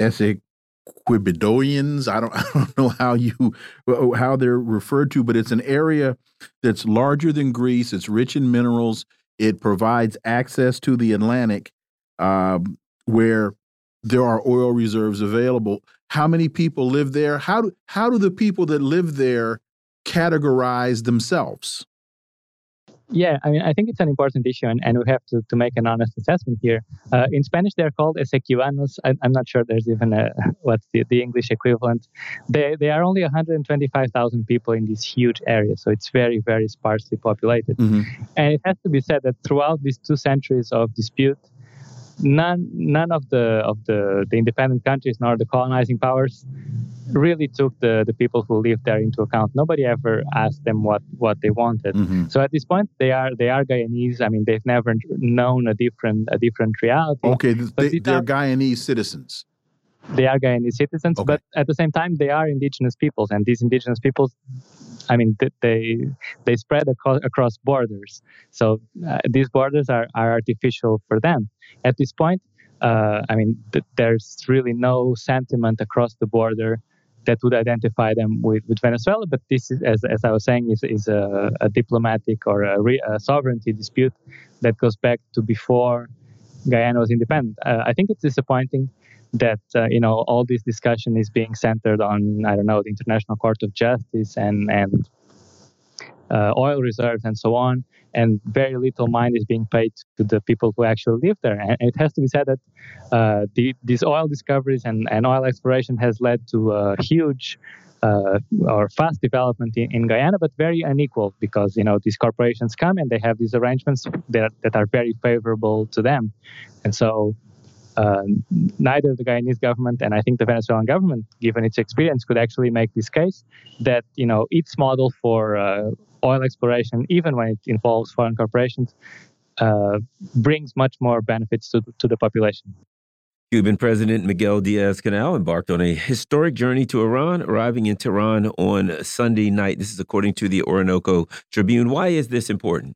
Essequibodoians. I don't <laughs> I don't know how you how they're referred to, but it's an area that's larger than Greece. It's rich in minerals. It provides access to the Atlantic, um, where there are oil reserves available. How many people live there? How do how do the people that live there categorize themselves? Yeah, I mean, I think it's an important issue, and, and we have to, to make an honest assessment here. Uh, in Spanish, they're called Essequibanos. I, am not sure there's even a, what's the, the English equivalent. They, they are only 125,000 people in this huge area, so it's very, very sparsely populated. Mm -hmm. And it has to be said that throughout these two centuries of dispute, none none of the of the, the independent countries nor the colonizing powers really took the, the people who lived there into account. Nobody ever asked them what, what they wanted. Mm-hmm. So at this point, they are they are Guyanese. I mean, they've never known a different a different reality. Okay, they, are Guyanese citizens. They are Guyanese citizens, okay. but at the same time, they are indigenous peoples, and these indigenous peoples I mean, they they spread across, across borders. So uh, these borders are, are artificial for them. At this point, uh, I mean, th- there's really no sentiment across the border that would identify them with, with Venezuela. But this is, as, as I was saying, is, is a, a diplomatic or a, re, a, sovereignty dispute that goes back to before Guyana was independent. Uh, I think it's disappointing that uh, you know all this discussion is being centered on I don't know the International Court of Justice and and uh, oil reserves and so on, and very little mind is being paid to the people who actually live there. And it has to be said that uh, the, these oil discoveries and, and oil exploration has led to a huge uh, or fast development in, in, Guyana, but very unequal because you know these corporations come and they have these arrangements that that are very favorable to them, and so uh, neither the Guyanese government and I think the Venezuelan government, given its experience, could actually make this case that you know its model for uh, oil exploration, even when it involves foreign corporations, uh, brings much more benefits to to the population. Cuban President Miguel Diaz Canel embarked on a historic journey to Iran, arriving in Tehran on Sunday night. This is according to the Orinoco Tribune. Why is this important?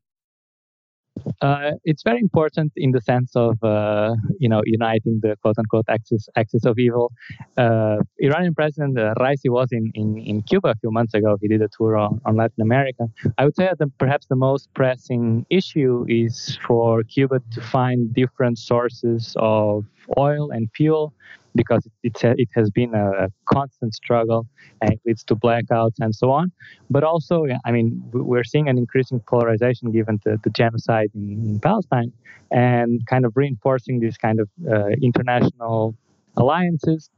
Uh, it's very important in the sense of uh, you know uniting the quote unquote axis axis of evil. Uh, Iranian President uh, Raisi was in, in, in Cuba a few months ago. He did a tour on, on Latin America. I would say that perhaps the most pressing issue is for Cuba to find different sources of oil and fuel because it, it has been a constant struggle and it leads to blackouts and so on. But also, I mean, we're seeing an increasing polarization given the, the genocide in, in, Palestine and kind of reinforcing these kind of uh, international alliances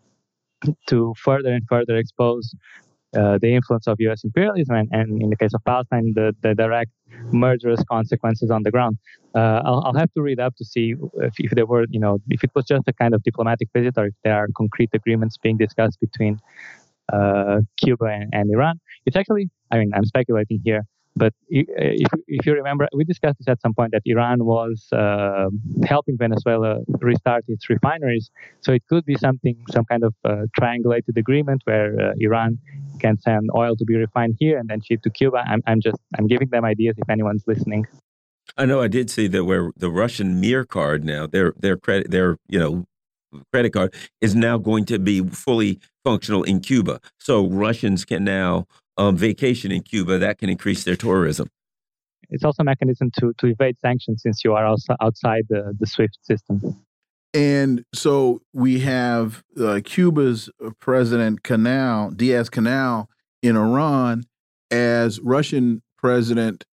to further and further expose uh, the influence of U.S. imperialism, and, and, in the case of Palestine, the, the direct murderous consequences on the ground. Uh, I'll, I'll, have to read up to see if, if, there were, you know, if it was just a kind of diplomatic visit or if there are concrete agreements being discussed between uh, Cuba and, and, Iran. It's actually, I mean, I'm speculating here, but if, if you remember, we discussed this at some point that Iran was uh, helping Venezuela restart its refineries. So it could be something, some kind of uh, triangulated agreement where uh, Iran can send oil to be refined here and then ship to Cuba. I'm, I'm just, I'm giving them ideas if anyone's listening. I know I did see that where the Russian Mir card now, their their credit, their you know credit card is now going to be fully functional in Cuba. So Russians can now um, vacation in Cuba, that can increase their tourism. It's also a mechanism to, to evade sanctions since you are also outside the, the SWIFT system. And so we have uh, Cuba's President Canel, Diaz Canel, in Iran, as Russian President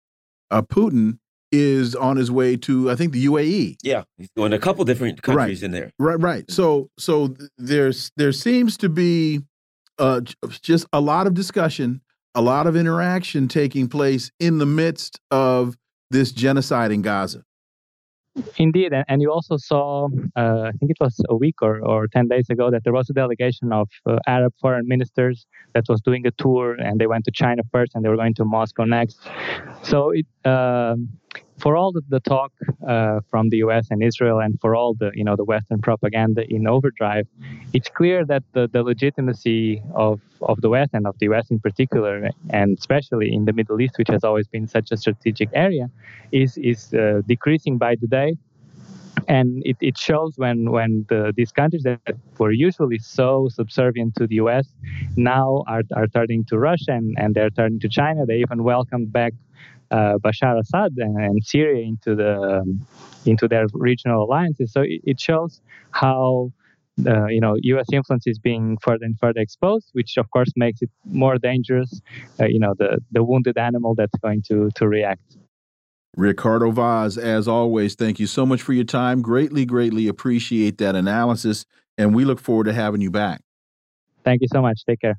uh, Putin is on his way to, I think, the UAE. Yeah, he's going to a couple different countries right. in there. Right, right. So, so there's there seems to be uh, just a lot of discussion a lot of interaction taking place in the midst of this genocide in Gaza. Indeed, and you also saw, uh, I think it was a week or, or 10 days ago, that there was a delegation of uh, Arab foreign ministers that was doing a tour, and they went to China first, and they were going to Moscow next. So, it, uh, for all the, the talk uh, from the U.S. and Israel, and for all the you know the Western propaganda in overdrive, it's clear that the, the legitimacy of of the West and of the U.S. in particular, and especially in the Middle East, which has always been such a strategic area, is is uh, decreasing by the day and it, it shows when when the, these countries that were usually so subservient to the U.S. now are, are turning to Russia and, and they're turning to China. They even welcomed back Bashar Assad and, and, Syria into the um, into their regional alliances. So it, it shows how uh, you know U.S. influence is being further and further exposed, which of course makes it more dangerous. Uh, you know the the wounded animal that's going to to react. Ricardo Vaz, as always, thank you so much for your time. Greatly, greatly appreciate that analysis, and we look forward to having you back. Thank you so much. Take care.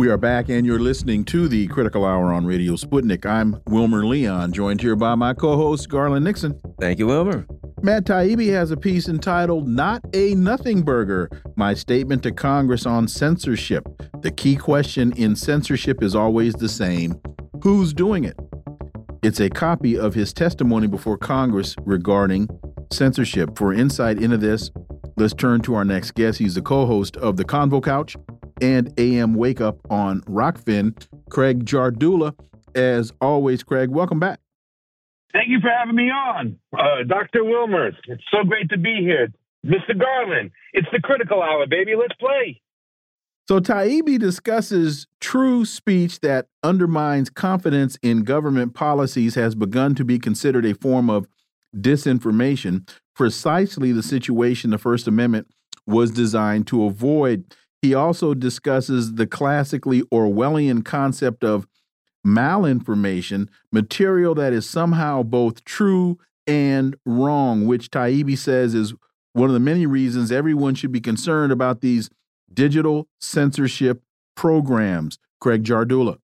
We are back, and you're listening to the Critical Hour on Radio Sputnik. I'm Wilmer Leon, joined here by my co host, Garland Nixon. Thank you, Wilmer. Matt Taibbi has a piece entitled Not a Nothing Burger My Statement to Congress on Censorship. The key question in censorship is always the same who's doing it? It's a copy of his testimony before Congress regarding censorship. For insight into this, let's turn to our next guest. He's the co host of The Convo Couch and AM Wake Up on Rokfin, Craig Jardula. As always, Craig, welcome back. Thank you for having me on. Uh, Dr. Wilmers, it's so great to be here. Mr. Garland, it's the critical hour, baby. Let's play. So Taibbi discusses true speech that undermines confidence in government policies has begun to be considered a form of disinformation, precisely the situation the First Amendment was designed to avoid. He also discusses the classically Orwellian concept of malinformation, material that is somehow both true and wrong, which Taibbi says is one of the many reasons everyone should be concerned about these digital censorship programs. Craig Jardula.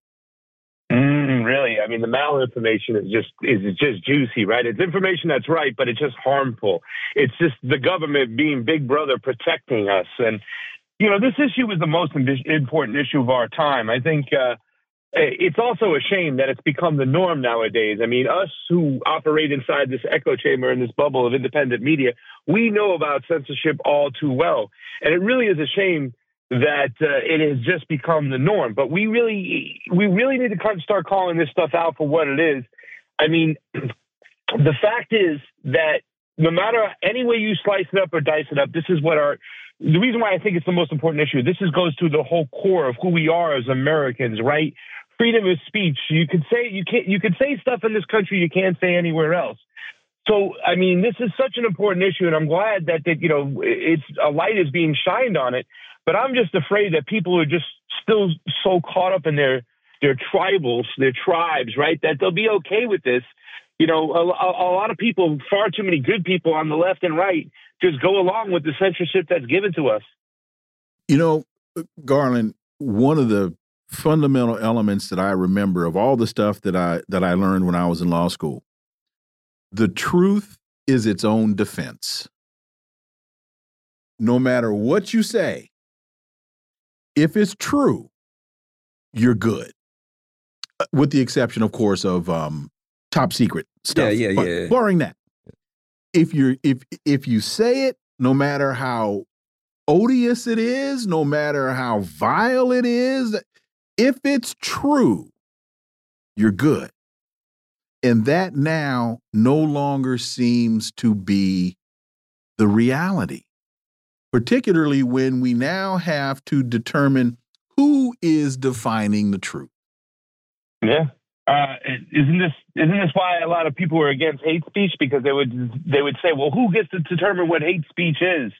Mm, really, I mean, the malinformation is just is just juicy, right? It's information that's right, but it's just harmful. It's just the government being Big Brother protecting us, and you know, this issue is the most important issue of our time. I think uh, it's also a shame that it's become the norm nowadays. I mean, us who operate inside this echo chamber and this bubble of independent media, we know about censorship all too well. And it really is a shame that uh, it has just become the norm. But we really, we really need to start calling this stuff out for what it is. I mean, <clears throat> the fact is that no matter any way you slice it up or dice it up, this is what our the reason why I think it's the most important issue. This is, goes to the whole core of who we are as Americans, right? Freedom of speech. You could say you can't. You could say stuff in this country you can't say anywhere else. So, I mean, this is such an important issue, and I'm glad that that you know it's a light is being shined on it. But I'm just afraid that people are just still so caught up in their their tribals, their tribes, right? That they'll be okay with this you know, a, a, lot of people, far too many good people on the left and right, just go along with the censorship that's given to us. You know, Garland, one of the fundamental elements that I remember of all the stuff that I that I learned when I was in law school, the truth is its own defense. No matter what you say, if it's true, you're good. Uh, with the exception, of course, of um, top secret stuff. Yeah, yeah, but yeah. Barring that, if you're if if you say it, no matter how odious it is, no matter how vile it is, if it's true, you're good. And that now no longer seems to be the reality, particularly when we now have to determine who is defining the truth. Yeah. Uh, isn't this isn't this why a lot of people are against hate speech because they would they would say, well, who gets to determine what hate speech is?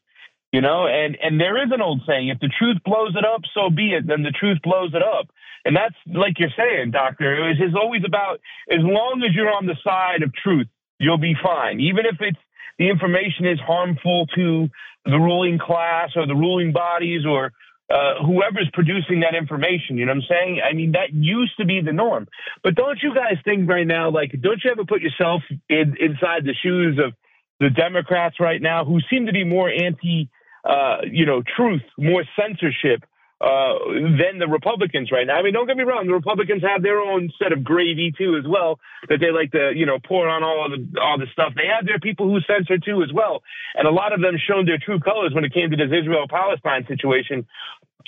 You know, and and there is an old saying: if the truth blows it up, so be it. Then the truth blows it up, and that's like you're saying, Doctor. It is always about as long as you're on the side of truth, you'll be fine, even if it's the information is harmful to the ruling class or the ruling bodies or uh, whoever's producing that information. You know what I'm saying? I mean, that used to be the norm. But don't you guys think right now, like, don't you ever put yourself in, inside the shoes of the Democrats right now who seem to be more anti, uh, you know, truth, more censorship? Uh, than the Republicans right now. I mean, don't get me wrong; the Republicans have their own set of gravy too, as well, that they like to, you know, pour on all the all the stuff. They have their people who censor too, as well, and a lot of them shown their true colors when it came to this Israel-Palestine situation.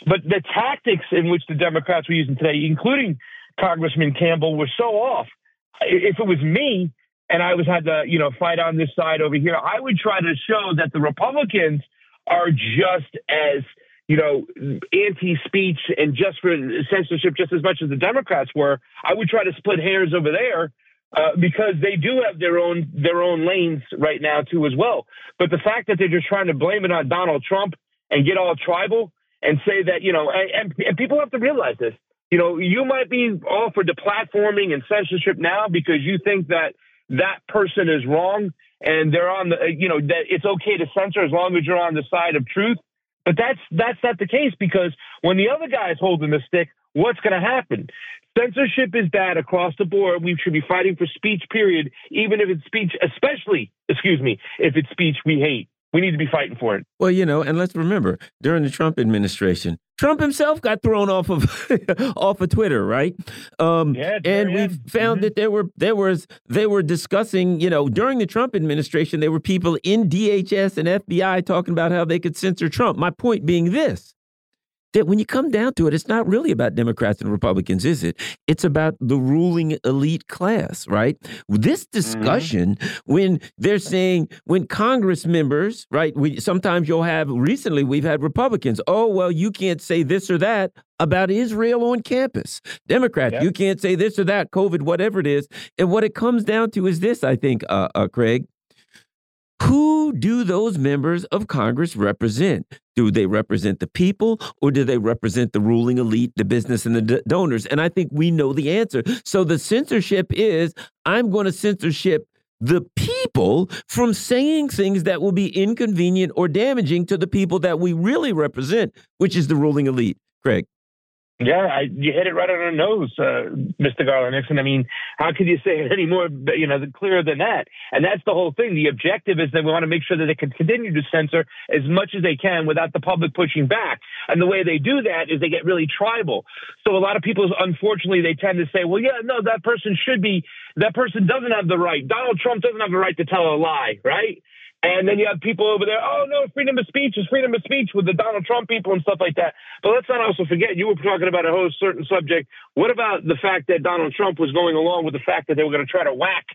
But the tactics in which the Democrats were using today, including Congressman Campbell, were so off. If it was me and I was had to, you know, fight on this side over here, I would try to show that the Republicans are just as you know, anti-speech and just for censorship just as much as the Democrats were, I would try to split hairs over there uh, because they do have their own their own lanes right now too as well. But the fact that they're just trying to blame it on Donald Trump and get all tribal and say that you know, and, and people have to realize this. You know, you might be all for deplatforming and censorship now because you think that that person is wrong and they're on the you know that it's okay to censor as long as you're on the side of truth but that's that's not the case because when the other guy is holding the stick, what's going to happen? Censorship is bad across the board. We should be fighting for speech, period, even if it's speech, especially, excuse me, if it's speech we hate. We need to be fighting for it. Well, you know, and let's remember during the Trump administration, Trump himself got thrown off of <laughs> off of Twitter, right? Um, yeah, and we found mm -hmm. that there were there was they were discussing, you know, during the Trump administration, there were people in DHS and FBI talking about how they could censor Trump. My point being this: that when you come down to it, it's not really about Democrats and Republicans, is it? It's about the ruling elite class, right? This mm-hmm. discussion, mm -hmm. when they're saying, when Congress members, right? We sometimes you'll have recently we've had Republicans, oh well, you can't say this or that about Israel on campus. Democrats, yep. you can't say this or that, COVID, whatever it is. And what it comes down to is this, I think, uh, uh, Craig. Who do those members of Congress represent? Do they represent the people or do they represent the ruling elite, the business, and the donors? And I think we know the answer. So the censorship is I'm going to censorship the people from saying things that will be inconvenient or damaging to the people that we really represent, which is the ruling elite. Craig. Yeah, I, you hit it right on the nose, uh, Mr. Garland Nixon. I mean, how could you say it <laughs> any more, you know, clearer than that? And that's the whole thing. The objective is that we want to make sure that they can continue to censor as much as they can without the public pushing back. And the way they do that is they get really tribal. So a lot of people, unfortunately, they tend to say, well, yeah, no, that person should be, that person doesn't have the right. Donald Trump doesn't have the right to tell a lie, right? And then you have people over there, oh no, freedom of speech is freedom of speech with the Donald Trump people and stuff like that. But let's not also forget, you were talking about a whole certain subject. What about the fact that Donald Trump was going along with the fact that they were going to try to whack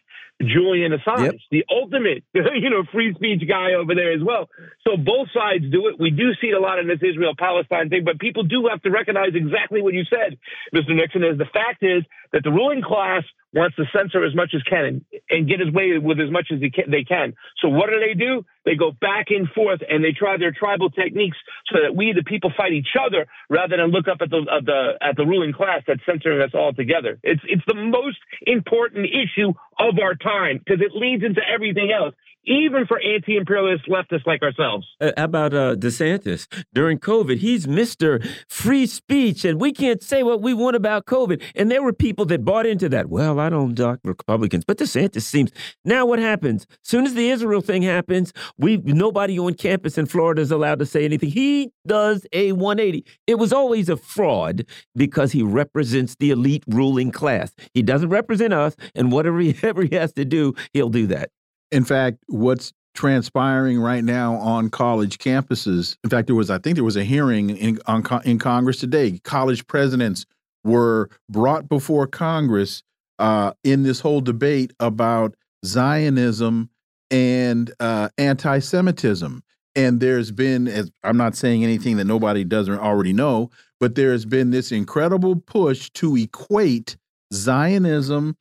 Julian Assange, yep. the ultimate, <laughs> you know, free speech guy over there as well. So both sides do it. We do see it a lot in this Israel Palestine thing, but people do have to recognize exactly what you said, Mr. Nixon. Is the fact is that the ruling class wants to censor as much as can and, and get his way with as much as they can, they can. So what do they do? They go back and forth and they try their tribal techniques so that we, the people, fight each other rather than look up at the at the at the ruling class that's censoring us all together. It's it's the most important issue of our time because it leads into everything else even for anti-imperialist leftists like ourselves. Uh, how about uh, DeSantis during COVID? He's Mister Free Speech, and we can't say what we want about COVID. And there were people that bought into that. Well, I don't dock Republicans, but DeSantis seems. Now what happens? Soon as the Israel thing happens, we nobody on campus in Florida is allowed to say anything. He does a 180. It was always a fraud because he represents the elite ruling class. He doesn't represent us, and whatever he, <laughs> he has to do, he'll do that. In fact, what's transpiring right now on college campuses. In fact, there was, I think, there was a hearing in on, in Congress today. College presidents were brought before Congress uh, in this whole debate about Zionism and uh, anti-Semitism. And there's been, as I'm not saying anything that nobody doesn't already know, but there has been this incredible push to equate Zionism,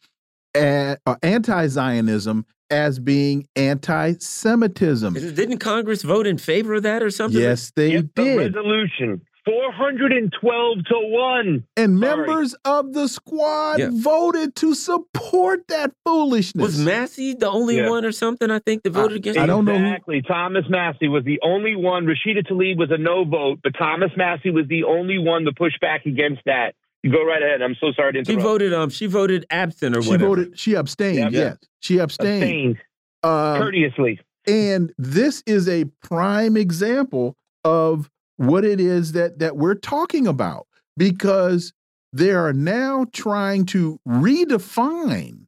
uh, anti-Zionism as being anti-Semitism. Didn't Congress vote in favor of that or something? Yes, they yep, did. The resolution. 412 to 1. And members of the squad yeah. voted to support that foolishness. Was Massie the only yeah. one or something, I think, that voted uh, against I don't know. Exactly. Thomas Massie was the only one. Rashida Tlaib was a no vote, but Thomas Massie was the only one to push back against that. You go right ahead. I'm so sorry to interrupt. She voted um she voted absent or what she whatever. voted she abstained, yep. yes. She abstained. Abstained. Uh, courteously. And this is a prime example of what it is that that we're talking about because they are now trying to redefine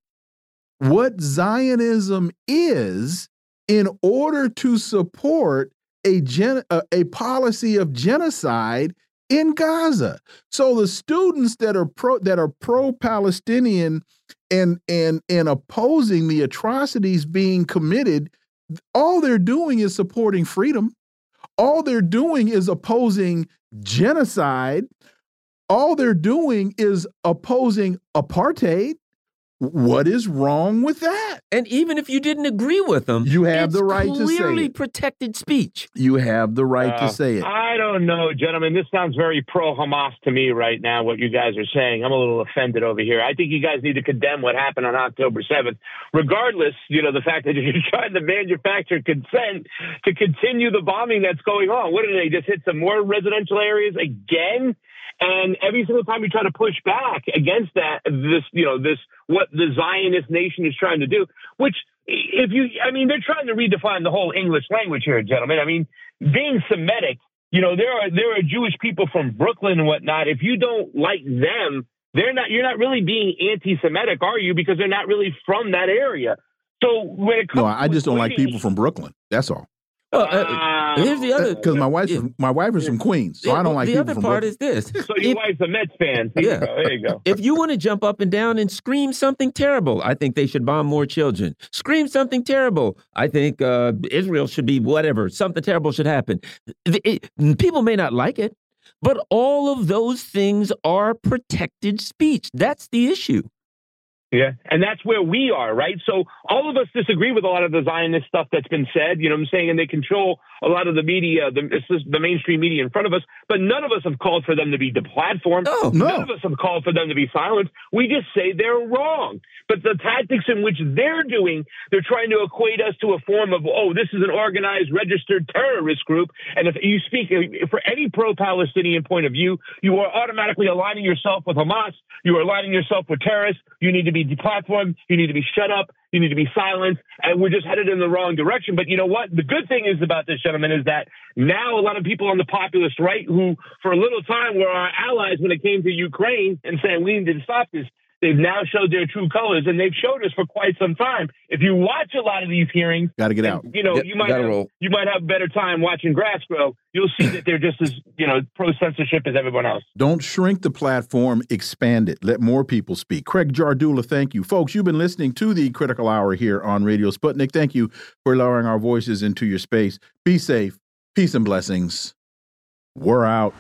what Zionism is in order to support a gen a, a policy of genocide in Gaza. So the students that are pro that are pro-Palestinian and and and opposing the atrocities being committed, all they're doing is supporting freedom. All they're doing is opposing genocide. All they're doing is opposing apartheid. What is wrong with that? And even if you didn't agree with them, you have the right to say clearly protected speech. You have the right uh, to say it. I don't know, gentlemen. This sounds very pro Hamas to me right now. What you guys are saying, I'm a little offended over here. I think you guys need to condemn what happened on October 7th, regardless. You know the fact that <laughs> you're trying to manufacture consent to continue the bombing that's going on. What did they just hit some more residential areas again? And every single time you try to push back against that, this, you know, this, what the Zionist nation is trying to do, which if you, I mean, they're trying to redefine the whole English language here, gentlemen. I mean, being Semitic, you know, there are, there are Jewish people from Brooklyn and whatnot. If you don't like them, they're not, you're not really being anti-Semitic, are you? Because they're not really from that area. So when it comes no, I just don't like people from Brooklyn. That's all. Well, uh, here's the other because my wife's from, my wife is from Queens, so yeah, I don't like. The other part Brooklyn. is this: so your if, wife's a Mets fan. There yeah, you there you go. If you want to jump up and down and scream something terrible, I think they should bomb more children. Scream something terrible. I think uh, Israel should be whatever. Something terrible should happen. It, it, people may not like it, but all of those things are protected speech. That's the issue. Yeah. And that's where we are, right? So all of us disagree with a lot of the Zionist stuff that's been said, you know what I'm saying? And they control a lot of the media, the, the mainstream media in front of us, but none of us have called for them to be deplatformed. Oh, no. None of us have called for them to be silenced. We just say they're wrong. But the tactics in which they're doing, they're trying to equate us to a form of, oh, this is an organized, registered terrorist group. And if you speak for any pro Palestinian point of view, you are automatically aligning yourself with Hamas. You are aligning yourself with terrorists. You need to be deplatformed. You need to be shut up. You need to be silenced. And we're just headed in the wrong direction. But you know what? The good thing is about this, gentlemen, is that now a lot of people on the populist right who for a little time were our allies when it came to Ukraine and saying we need to stop this, They've now showed their true colors, and they've showed us for quite some time. If you watch a lot of these hearings, got to get out. You know, you might have, you might have better time watching grass grow. You'll see that they're just as you know pro censorship as everyone else. Don't shrink the platform, expand it. Let more people speak. Craig Jardula, thank you, folks. You've been listening to the Critical Hour here on Radio Sputnik. Thank you for allowing our voices into your space. Be safe. Peace and blessings. We're out.